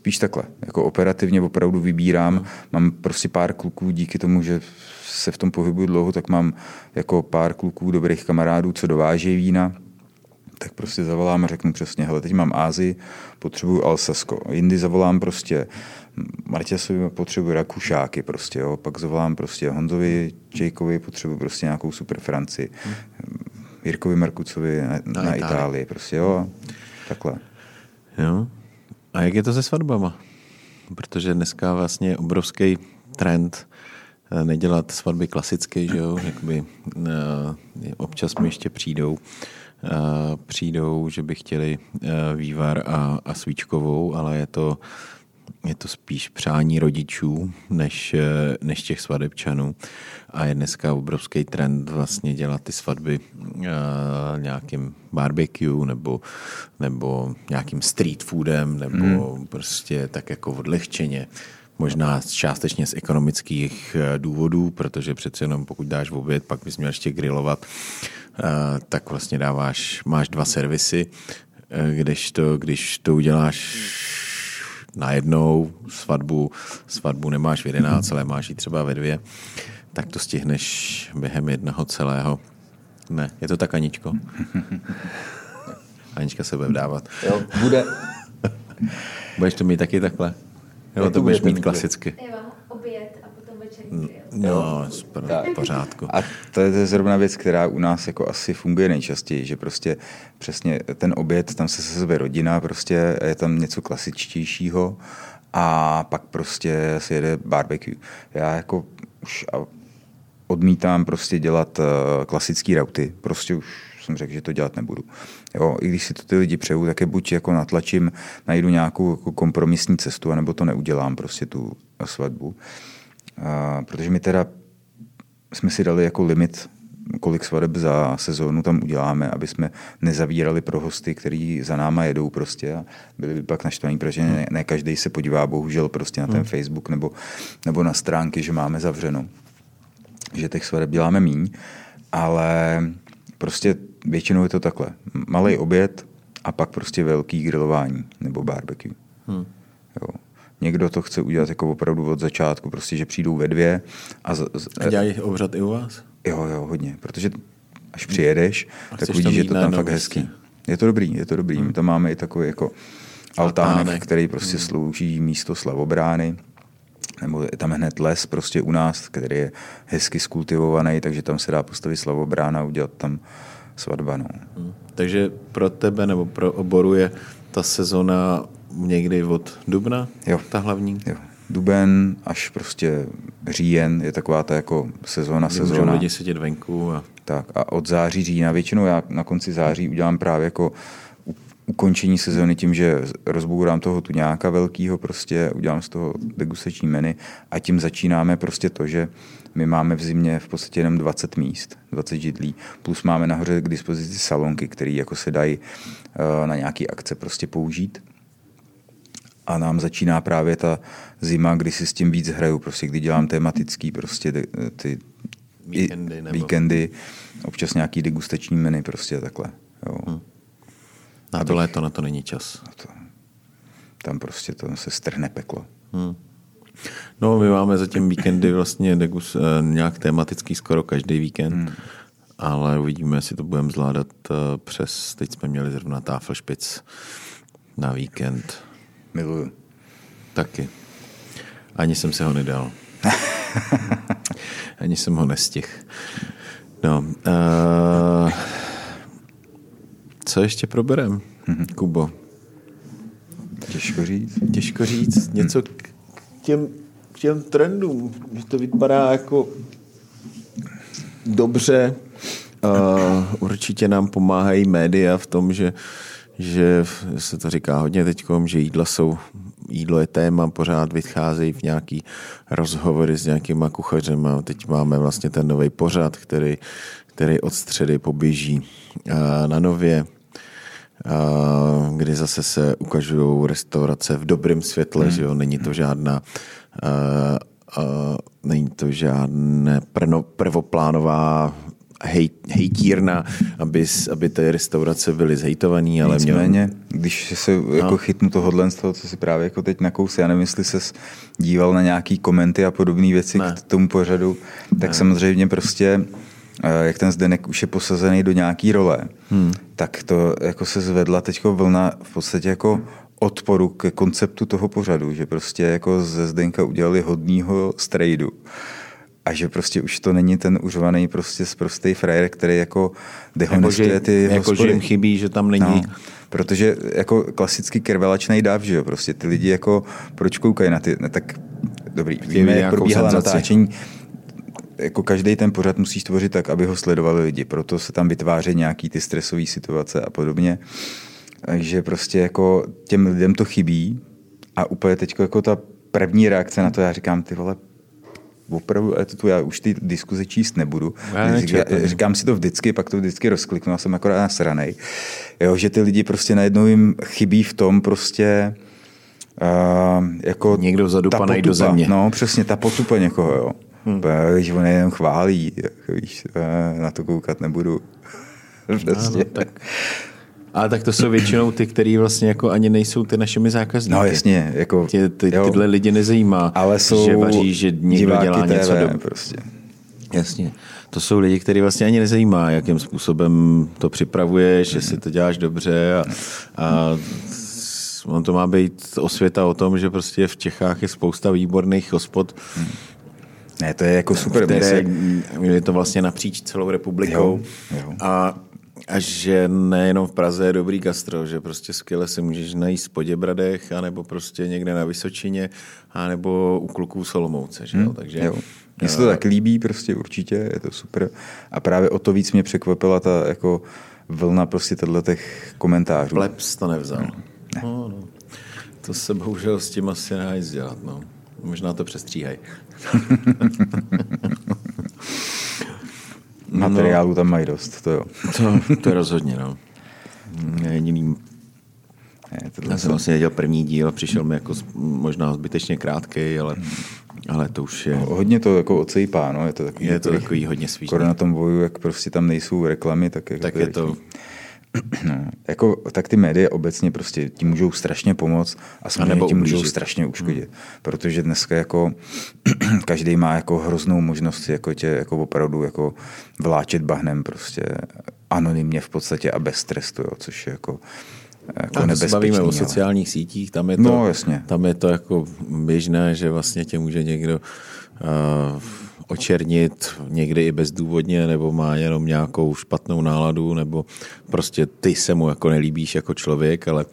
spíš takhle. Jako operativně opravdu vybírám. Mám prostě pár kluků díky tomu, že se v tom pohybuju dlouho, tak mám jako pár kluků dobrých kamarádů, co dovážejí vína, tak prostě zavolám a řeknu přesně, hele, teď mám Ázii, potřebuju Alsasko. Jindy zavolám prostě Martěsovi, potřebuji Rakušáky prostě, jo. Pak zavolám prostě Honzovi, Čejkovi, potřebuji prostě nějakou super Francii. Hmm. Jirkovi Markucovi na, na, na Itálii. Itálii, prostě, jo. Takhle. Jo. A jak je to se svatbama? Protože dneska vlastně je obrovský trend eh, nedělat svatby klasicky, že jo, jakoby eh, občas mi ještě přijdou, eh, přijdou, že by chtěli vývar a, a svíčkovou, ale je to je to spíš přání rodičů než, než těch svadebčanů. A je dneska obrovský trend vlastně dělat ty svatby uh, nějakým barbecue nebo, nebo nějakým street foodem nebo hmm. prostě tak jako odlehčeně. Možná částečně z ekonomických eh, důvodů, protože přece jenom pokud dáš v oběd, pak bys měl ještě grilovat, uh, tak vlastně dáváš, máš dva servisy, když to, když to uděláš najednou svatbu, svatbu nemáš v 11, ale máš ji třeba ve dvě, tak to stihneš během jednoho celého. Ne, je to tak, Aničko? Anička se bude vdávat. Jo, bude. Budeš to mít taky takhle? Jo, to budeš mít klasicky. Jo, oběd a potom večerní No, super, v pořádku. A to je zrovna věc, která u nás jako asi funguje nejčastěji, že prostě přesně ten oběd, tam se sezve rodina, prostě je tam něco klasičtějšího a pak prostě se jede barbecue. Já jako už odmítám prostě dělat eh, klasické rauty. Prostě už jsem řekl, že to dělat nebudu. Jo, I když si to ty lidi přeju, tak je buď jako natlačím, najdu nějakou jako kompromisní cestu, anebo to neudělám prostě tu svatbu. A, protože my teda jsme si dali jako limit, kolik svadeb za sezónu tam uděláme, aby jsme nezavírali pro hosty, kteří za náma jedou prostě a byli by pak naštvaní, protože ne, ne každý se podívá bohužel prostě na ten hmm. Facebook nebo, nebo na stránky, že máme zavřeno. Že těch svadeb děláme míň, ale prostě většinou je to takhle. Malý oběd a pak prostě velký grilování nebo barbecue. Hmm. Jo. Někdo to chce udělat jako opravdu od začátku, prostě, že přijdou ve dvě. A, z, z, a dělají obřad i u vás? Jo, jo, hodně, protože až přijedeš, a tak uvidíš, že to tam fakt hezký. Je to dobrý, je to dobrý. Hmm. My tam máme i takový jako altánek, který prostě hmm. slouží místo slavobrány nebo je tam hned les prostě u nás, který je hezky skultivovaný, takže tam se dá postavit slavobrána a udělat tam svatba. No. Hmm. Takže pro tebe nebo pro oboru je ta sezona někdy od dubna, jo. ta hlavní? Jo. Duben až prostě říjen je taková ta jako sezóna, Kdy sezóna. lidi sedět venku. A... Tak a od září, října, většinou já na konci září udělám právě jako ukončení sezóny tím, že rozbourám toho tuňáka velkýho, prostě udělám z toho degustační menu a tím začínáme prostě to, že my máme v zimě v podstatě jenom 20 míst, 20 židlí, plus máme nahoře k dispozici salonky, které jako se dají uh, na nějaký akce prostě použít. A nám začíná právě ta zima, kdy si s tím víc hraju, prostě kdy dělám tematický prostě ty víkendy, nebo... víkendy občas nějaký degustační menu prostě takhle. Jo. Hmm. Na to Abych... léto na to není čas. Na to, tam prostě to se strhne peklo. Hmm. No, my máme zatím víkendy vlastně degus, eh, nějak tematický skoro každý víkend, hmm. ale uvidíme, jestli to budeme zvládat eh, přes, teď jsme měli zrovna Tafelšpic na víkend. Miluju. Taky. Ani jsem se ho nedal. Ani jsem ho nestihl. No, uh, co ještě proberem, mm-hmm. Kubo? Těžko říct. Těžko říct. Něco k těm, k těm trendům, že to vypadá jako dobře. Uh, určitě nám pomáhají média v tom, že že se to říká hodně teď, že jídla jsou, jídlo je téma, pořád vycházejí v nějaký rozhovory s nějakýma kuchařema. Teď máme vlastně ten nový pořad, který, který od středy poběží na nově, kdy zase se ukazují restaurace v dobrém světle, hmm. že jo, není to žádná není to žádné prvoplánová hej, hejtírna, aby, aby ty restaurace byly zhejtované. Ale Nicméně, měl... když se jako no. chytnu tohohle z toho, co si právě jako teď nakousl, já nevím, jestli se díval na nějaký komenty a podobné věci ne. k tomu pořadu, tak ne. samozřejmě prostě eh, jak ten Zdenek už je posazený do nějaký role, hmm. tak to jako se zvedla teď vlna v podstatě jako odporu ke konceptu toho pořadu, že prostě jako ze Zdenka udělali hodního strejdu a že prostě už to není ten užovaný prostě prostý frajer, který jako dehonestuje ty jako, hospody. Že jim chybí, že tam není... No, protože jako klasický kervelačný dáv, že jo, prostě ty lidi jako proč koukají na ty, ne, tak dobrý, Chtějí víme, jak probíhala natáčení, jako každý ten pořad musí stvořit tak, aby ho sledovali lidi, proto se tam vytváří nějaký ty stresové situace a podobně. Takže prostě jako těm lidem to chybí a úplně teď jako ta první reakce na to, já říkám, ty vole, opravdu, tu já už ty diskuze číst nebudu. Já Říká, říkám si to vždycky, pak to vždycky rozkliknu a jsem akorát nasranej. Jo, že ty lidi prostě najednou jim chybí v tom prostě uh, jako Někdo zadupaný do země. No, přesně, ta potupa někoho, jo. Hmm. Že on jenom chválí, víš, na to koukat nebudu. Prostě. No, tak ale tak to jsou většinou ty, který vlastně jako ani nejsou ty našimi zákazníky. No jasně. Jako, Tě, ty, tyhle lidi nezajímá, ale jsou že vaří, že někdo dělá TV, něco do... prostě. Jasně. To jsou lidi, kteří vlastně ani nezajímá, jakým způsobem to připravuješ, že si to děláš dobře a, a on to má být osvěta o tom, že prostě v Čechách je spousta výborných hospod, ne, to je jako super. Které, je to vlastně napříč celou republikou. Jo, jo. A a že nejenom v Praze je dobrý gastro, že prostě skvěle si můžeš najít v Poděbradech, anebo prostě někde na Vysočině, anebo u kluků Solomouce. Že? Hmm, Takže, jo. Mně se to tak líbí prostě určitě, je to super. A právě o to víc mě překvapila ta jako vlna prostě těch komentářů. Plebs to nevzal. Hmm. Ne. No, no. To se bohužel s tím asi nedá dělat. No. Možná to přestříhají. Materiálu tam mají dost, to jo. To, to je rozhodně, no. Jediný ne, Já jsem vlastně dělal první díl a přišel mi jako možná zbytečně krátký, ale, ale to už je... Hodně to jako ocejpá, no. Je to takový, je to takový hodně svížný. na tom boju, jak prostě tam nejsou reklamy, tak, jako tak je to... No, jako, tak ty média obecně prostě ti můžou strašně pomoct a samozřejmě ti můžou strašně uškodit. Hmm. Protože dneska jako každý má jako hroznou možnost jako tě jako opravdu jako vláčet bahnem prostě anonymně v podstatě a bez trestu, jo, což je jako jako a se bavíme o sociálních ale... sítích, tam je, to, no, jasně. tam je to jako běžné, že vlastně tě může někdo uh, očernit někdy i bezdůvodně, nebo má jenom nějakou špatnou náladu, nebo prostě ty se mu jako nelíbíš jako člověk, ale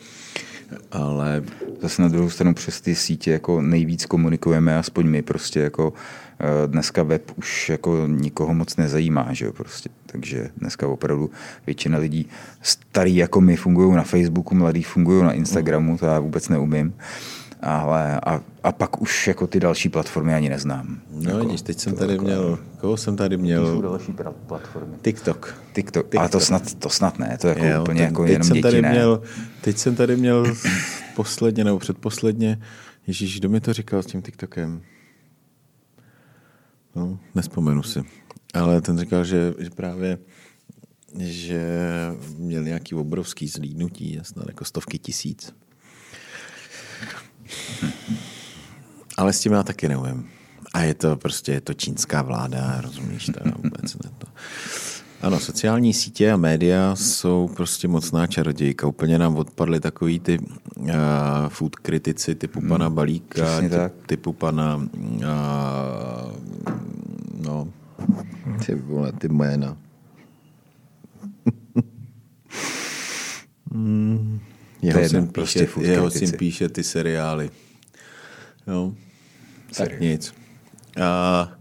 ale zase na druhou stranu přes ty sítě jako nejvíc komunikujeme, aspoň my prostě jako eh, dneska web už jako nikoho moc nezajímá, že jo, prostě. Takže dneska opravdu většina lidí starý jako my fungují na Facebooku, mladí fungují na Instagramu, to já vůbec neumím ale a, a pak už jako ty další platformy ani neznám. No jako, vidíš, teď jsem tady jako, měl, koho jsem tady měl? Jsou další platformy. TikTok. TikTok, TikTok. ale to snad, to snad ne, to jako jo, úplně jako teď jenom jsem děti tady ne. Měl, teď jsem tady měl posledně nebo předposledně, Ježíš, kdo mi to říkal s tím TikTokem? No, nespomenu si. Ale ten říkal, že, že právě že měl nějaký obrovský zlídnutí, snad jako stovky tisíc. Ale s tím já taky neumím. A je to prostě je to čínská vláda, rozumíš, to vůbec ne to. Ano, sociální sítě a média jsou prostě mocná čarodějka. Úplně nám odpadly takový ty uh, food kritici typu pana hmm, Balíka, ty, typu pana uh, no, ty vole, ty jména. hmm, jeho, syn prostě píše, jeho syn píše ty seriály. Jo. Tak nic. A,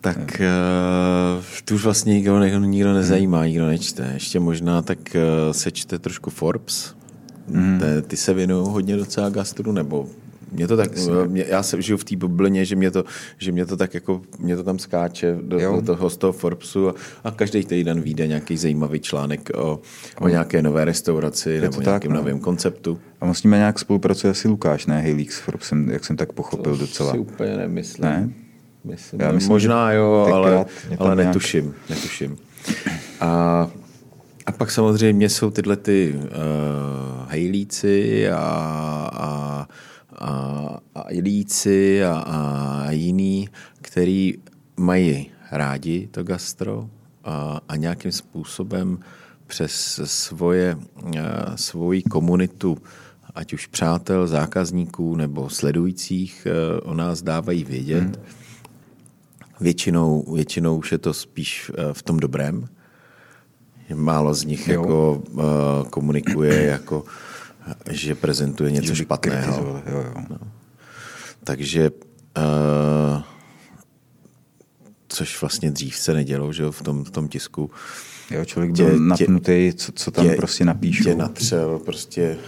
tak uh, tu už vlastně nikdo, nikdo nezajímá, nikdo nečte. Ještě možná tak uh, se čte trošku Forbes. Mm. Te, ty se věnují hodně docela gastru, nebo mě to tak, mě, já se žiju v té bublině, že mě to, že mě to tak jako, mě to tam skáče do, do toho z toho Forbesu a, a každý týden vyjde nějaký zajímavý článek o, o nějaké nové restauraci Je nebo nějakém no. novém konceptu. A musíme nějak spolupracuje asi Lukáš, ne Hejlík s Forbesem, jak jsem tak pochopil to docela. si úplně nemyslím. Ne? Myslím, já myslím, možná jo, ale, ale nějak... netuším, netuším. A, a pak samozřejmě jsou tyhle ty uh, hejlíci a, a a, a ilíci a, a jiný, který mají rádi to gastro a, a nějakým způsobem přes svoje, svoji komunitu, ať už přátel, zákazníků nebo sledujících, o nás dávají vědět. Hmm. Většinou, většinou už je to spíš v tom dobrém. Málo z nich jako komunikuje jako že prezentuje něco že špatného. Jo, jo. No. Takže uh, což vlastně dřív se nedělo, že v tom, v tom tisku. Jo, člověk byl tě, napnutý, co, co tam tě, prostě napíšou. Tě natřel prostě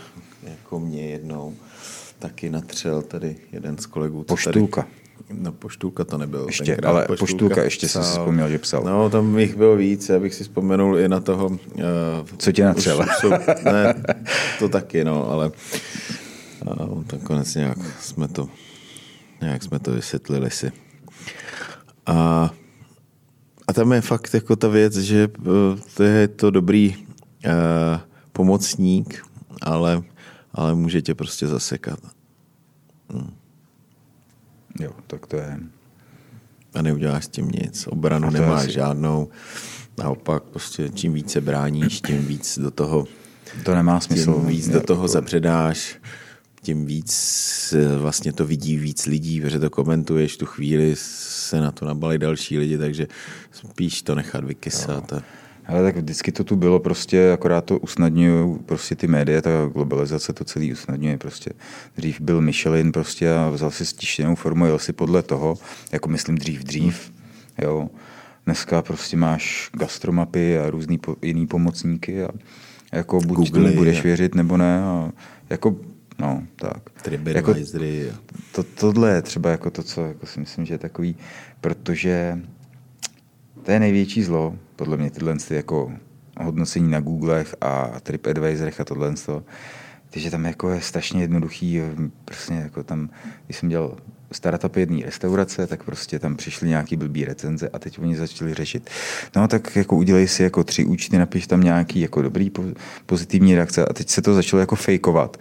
jako mě jednou taky natřel tady jeden z kolegů. Poštulka. Tady, No poštulka to nebyl. Ještě, tenkrát. ale poštulka, poštulka ještě psal. si vzpomněl, že psal. No, tam jich bylo víc, abych si vzpomenul i na toho... Uh, Co tě natřel? ne, to taky, no, ale uh, tak konec nějak jsme to, nějak jsme to vysvětlili si. A, a tam je fakt jako ta věc, že uh, to je to dobrý uh, pomocník, ale, ale může tě prostě zasekat. Hmm. Jo, tak to je... A neuděláš s tím nic. Obranu nemáš asi... žádnou. Naopak, prostě čím více bráníš, tím víc do toho... To nemá smysl. Tím víc do toho zapředáš, tím víc vlastně to vidí víc lidí, protože to komentuješ, tu chvíli se na to nabalí další lidi, takže spíš to nechat vykysat. A ale tak vždycky to tu bylo prostě, akorát to usnadňují prostě ty média, ta globalizace to celý usnadňuje prostě. Dřív byl Michelin prostě a vzal si stištěnou formu, jel si podle toho, jako myslím dřív, dřív, jo. Dneska prostě máš gastromapy a různý po, jiný pomocníky a jako buď Google, tomu budeš věřit nebo ne a jako No, tak. Jako, to, tohle je třeba jako to, co jako si myslím, že je takový, protože to je největší zlo, podle mě tyhle ty jako hodnocení na Googlech a TripAdvisorech a tohle. Takže tam jako je strašně jednoduchý, prostě jako tam, když jsem dělal startup jedné restaurace, tak prostě tam přišly nějaký blbý recenze a teď oni začali řešit. No tak jako udělej si jako tři účty, napiš tam nějaký jako dobrý pozitivní reakce a teď se to začalo jako fejkovat.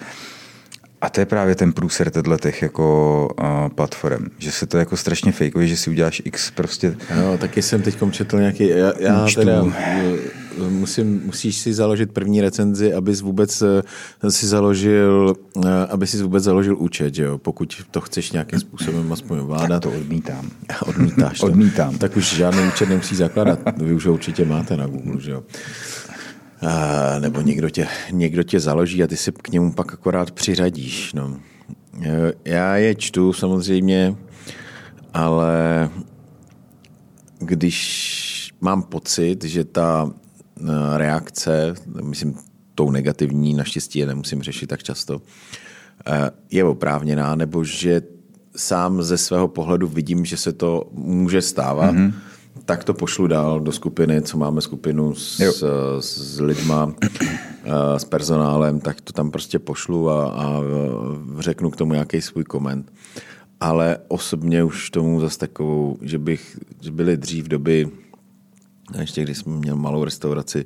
A to je právě ten průser těch jako uh, platform, že se to jako strašně fejkuje, že si uděláš x prostě. No, taky jsem teď četl nějaký, já, já teda eh, musím, musíš si založit první recenzi, abys vůbec uh, si založil, uh, aby si vůbec založil účet, že jo? pokud to chceš nějakým způsobem aspoň ovládat. Tak to odmítám. Odmítáš to. Odmítám. Tak už žádný účet nemusí zakládat, vy už ho určitě máte na Google, že jo nebo někdo tě, někdo tě založí a ty si k němu pak akorát přiřadíš. No. Já je čtu samozřejmě, ale když mám pocit, že ta e, reakce, myslím tou negativní, naštěstí je nemusím řešit tak často, e, je oprávněná, nebo že sám ze svého pohledu vidím, že se to může stávat, mm-hmm tak to pošlu dál do skupiny, co máme skupinu s, s, s lidma, s personálem, tak to tam prostě pošlu a, a řeknu k tomu nějaký svůj koment. Ale osobně už tomu zase takovou, že bych, že byly dřív doby, ještě když jsem měl malou restauraci,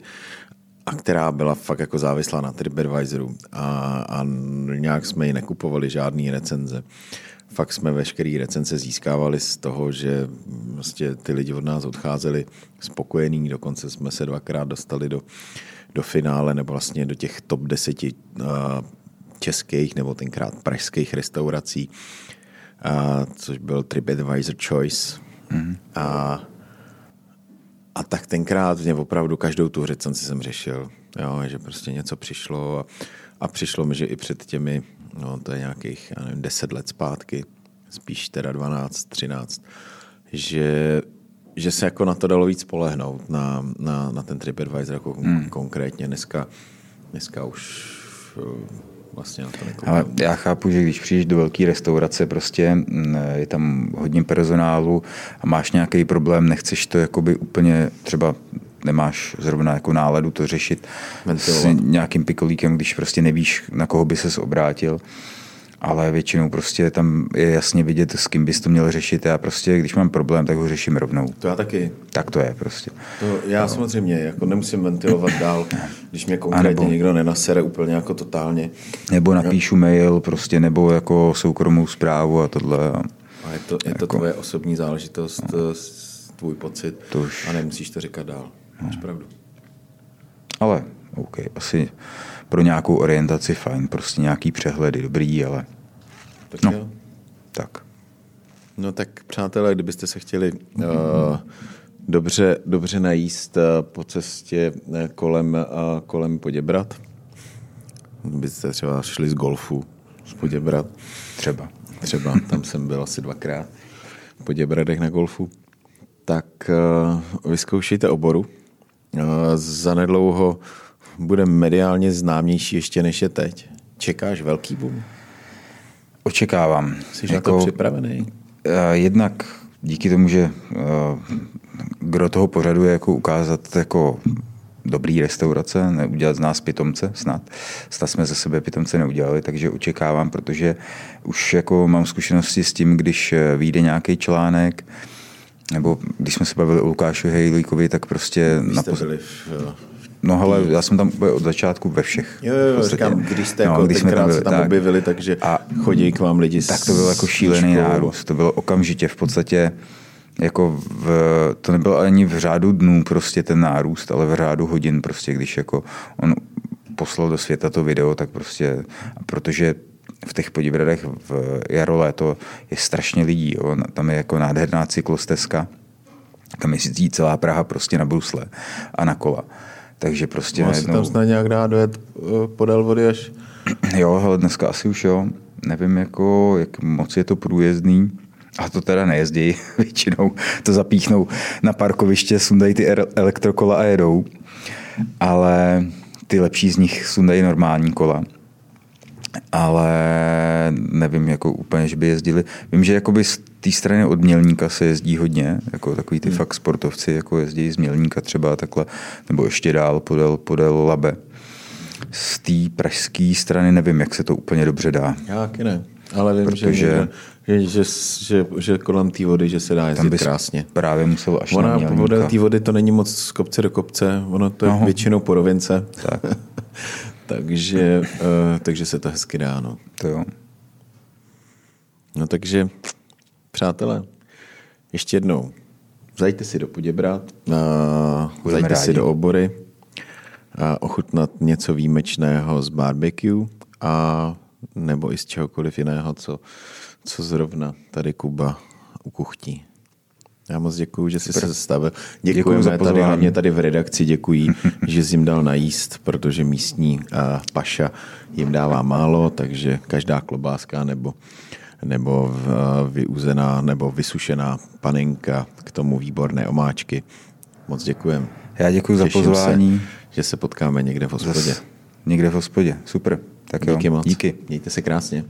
a která byla fakt jako závislá na TripAdvisoru a, a nějak jsme ji nekupovali žádný recenze. Fakt jsme veškerý recenze získávali z toho, že vlastně ty lidi od nás odcházeli spokojení, dokonce jsme se dvakrát dostali do, do finále nebo vlastně do těch top deseti českých nebo tenkrát pražských restaurací, uh, což byl TripAdvisor Choice. Mm-hmm. A a tak tenkrát mě opravdu každou tu recenzi jsem řešil, jo, že prostě něco přišlo a, a přišlo mi, že i před těmi, no to je nějakých, já nevím, 10 let zpátky, spíš teda 12, 13, že, že se jako na to dalo víc spolehnout, na, na, na ten TripAdvisor jako hmm. konkrétně. Dneska, dneska už vlastně na to nekoukám. Ale já chápu, že když přijdeš do velké restaurace, prostě mm, je tam hodně personálu a máš nějaký problém, nechceš to jakoby úplně třeba nemáš zrovna jako náladu to řešit Ventilovat. s nějakým pikolíkem, když prostě nevíš, na koho by ses obrátil ale většinou prostě tam je jasně vidět, s kým bys to měl řešit. Já prostě, když mám problém, tak ho řeším rovnou. To já taky. Tak to je prostě. To já no. samozřejmě jako nemusím ventilovat dál, když mě konkrétně nebo, někdo nenasere úplně jako totálně. Nebo napíšu no. mail prostě, nebo jako soukromou zprávu a tohle. A je to, je to jako, tvoje osobní záležitost, no. tvůj pocit to už, a nemusíš to říkat dál. Máš pravdu. Ale OK, asi pro nějakou orientaci fajn, prostě nějaký přehledy, dobrý, ale... Tak no, jo. tak. No tak přátelé, kdybyste se chtěli uh, dobře, dobře najíst uh, po cestě uh, kolem, uh, kolem Poděbrat, byste třeba šli z golfu z Poděbrat. Třeba. Třeba, tam jsem byl asi dvakrát v Poděbradech na golfu. Tak uh, vyzkoušejte oboru. Uh, zanedlouho bude mediálně známější ještě než je teď. Čekáš velký boom? Očekávám. Jsi jako, na to připravený? Eh, jednak díky tomu, že uh, gro toho pořadu je jako ukázat jako dobrý restaurace, neudělat z nás pitomce snad. Snad jsme ze sebe pitomce neudělali, takže očekávám, protože už jako mám zkušenosti s tím, když eh, vyjde nějaký článek, nebo když jsme se bavili o Lukášu Hejlíkovi, tak prostě... Vy jste byli v, No hele, já jsem tam od začátku ve všech. Jo, jo, říkám, když jste no, jako když jsme tam, byli, se tam tak, objevili, takže a chodí k vám lidi Tak to byl jako šílený nárůst. To bylo okamžitě v podstatě jako v, to nebylo ani v řádu dnů prostě ten nárůst, ale v řádu hodin prostě, když jako on poslal do světa to video, tak prostě, protože v těch podivradech v jaro léto je strašně lidí, jo. tam je jako nádherná cyklostezka, tam jezdí celá Praha prostě na brusle a na kola. Takže prostě Má najednou... se tam snad nějak dá dojet eh, podél vody až... Jo, ale dneska asi už jo. Nevím, jako, jak moc je to průjezdný. A to teda nejezdí většinou. To zapíchnou na parkoviště, sundají ty elektrokola a jedou. Ale ty lepší z nich sundají normální kola ale nevím, jako úplně, že by jezdili. Vím, že jakoby z té strany od Mělníka se jezdí hodně, jako takový ty hmm. fakt sportovci, jako jezdí z Mělníka třeba takhle, nebo ještě dál podél, podél Labe. Z té pražské strany nevím, jak se to úplně dobře dá. Já taky ne, ale vím, Protože, že, že, že, že, že kolem té vody, že se dá jezdit tam krásně. Právě musel až Ona na podél té vody to není moc z kopce do kopce, ono to je Aha. většinou po rovince. Tak. takže, uh, takže se to hezky dá. No. To jo. No takže, přátelé, ještě jednou, zajďte si do Poděbrat, uh, zajďte rádi. si do obory, uh, ochutnat něco výjimečného z barbecue a nebo i z čehokoliv jiného, co, co zrovna tady Kuba ukuchtí. Já moc děkuji, že jsi Super. se zastavil. Děkujeme děkuji tady, hlavně tady v redakci děkuji, že jsi jim dal najíst, protože místní uh, paša jim dává málo, takže každá klobáska nebo, nebo vyuzená nebo vysušená panenka k tomu výborné omáčky. Moc děkujem. Já děkuji za pozvání. Se, že se potkáme někde v hospodě. Zas někde v hospodě. Super. Tak Díky jo. moc. Díky. Mějte se krásně.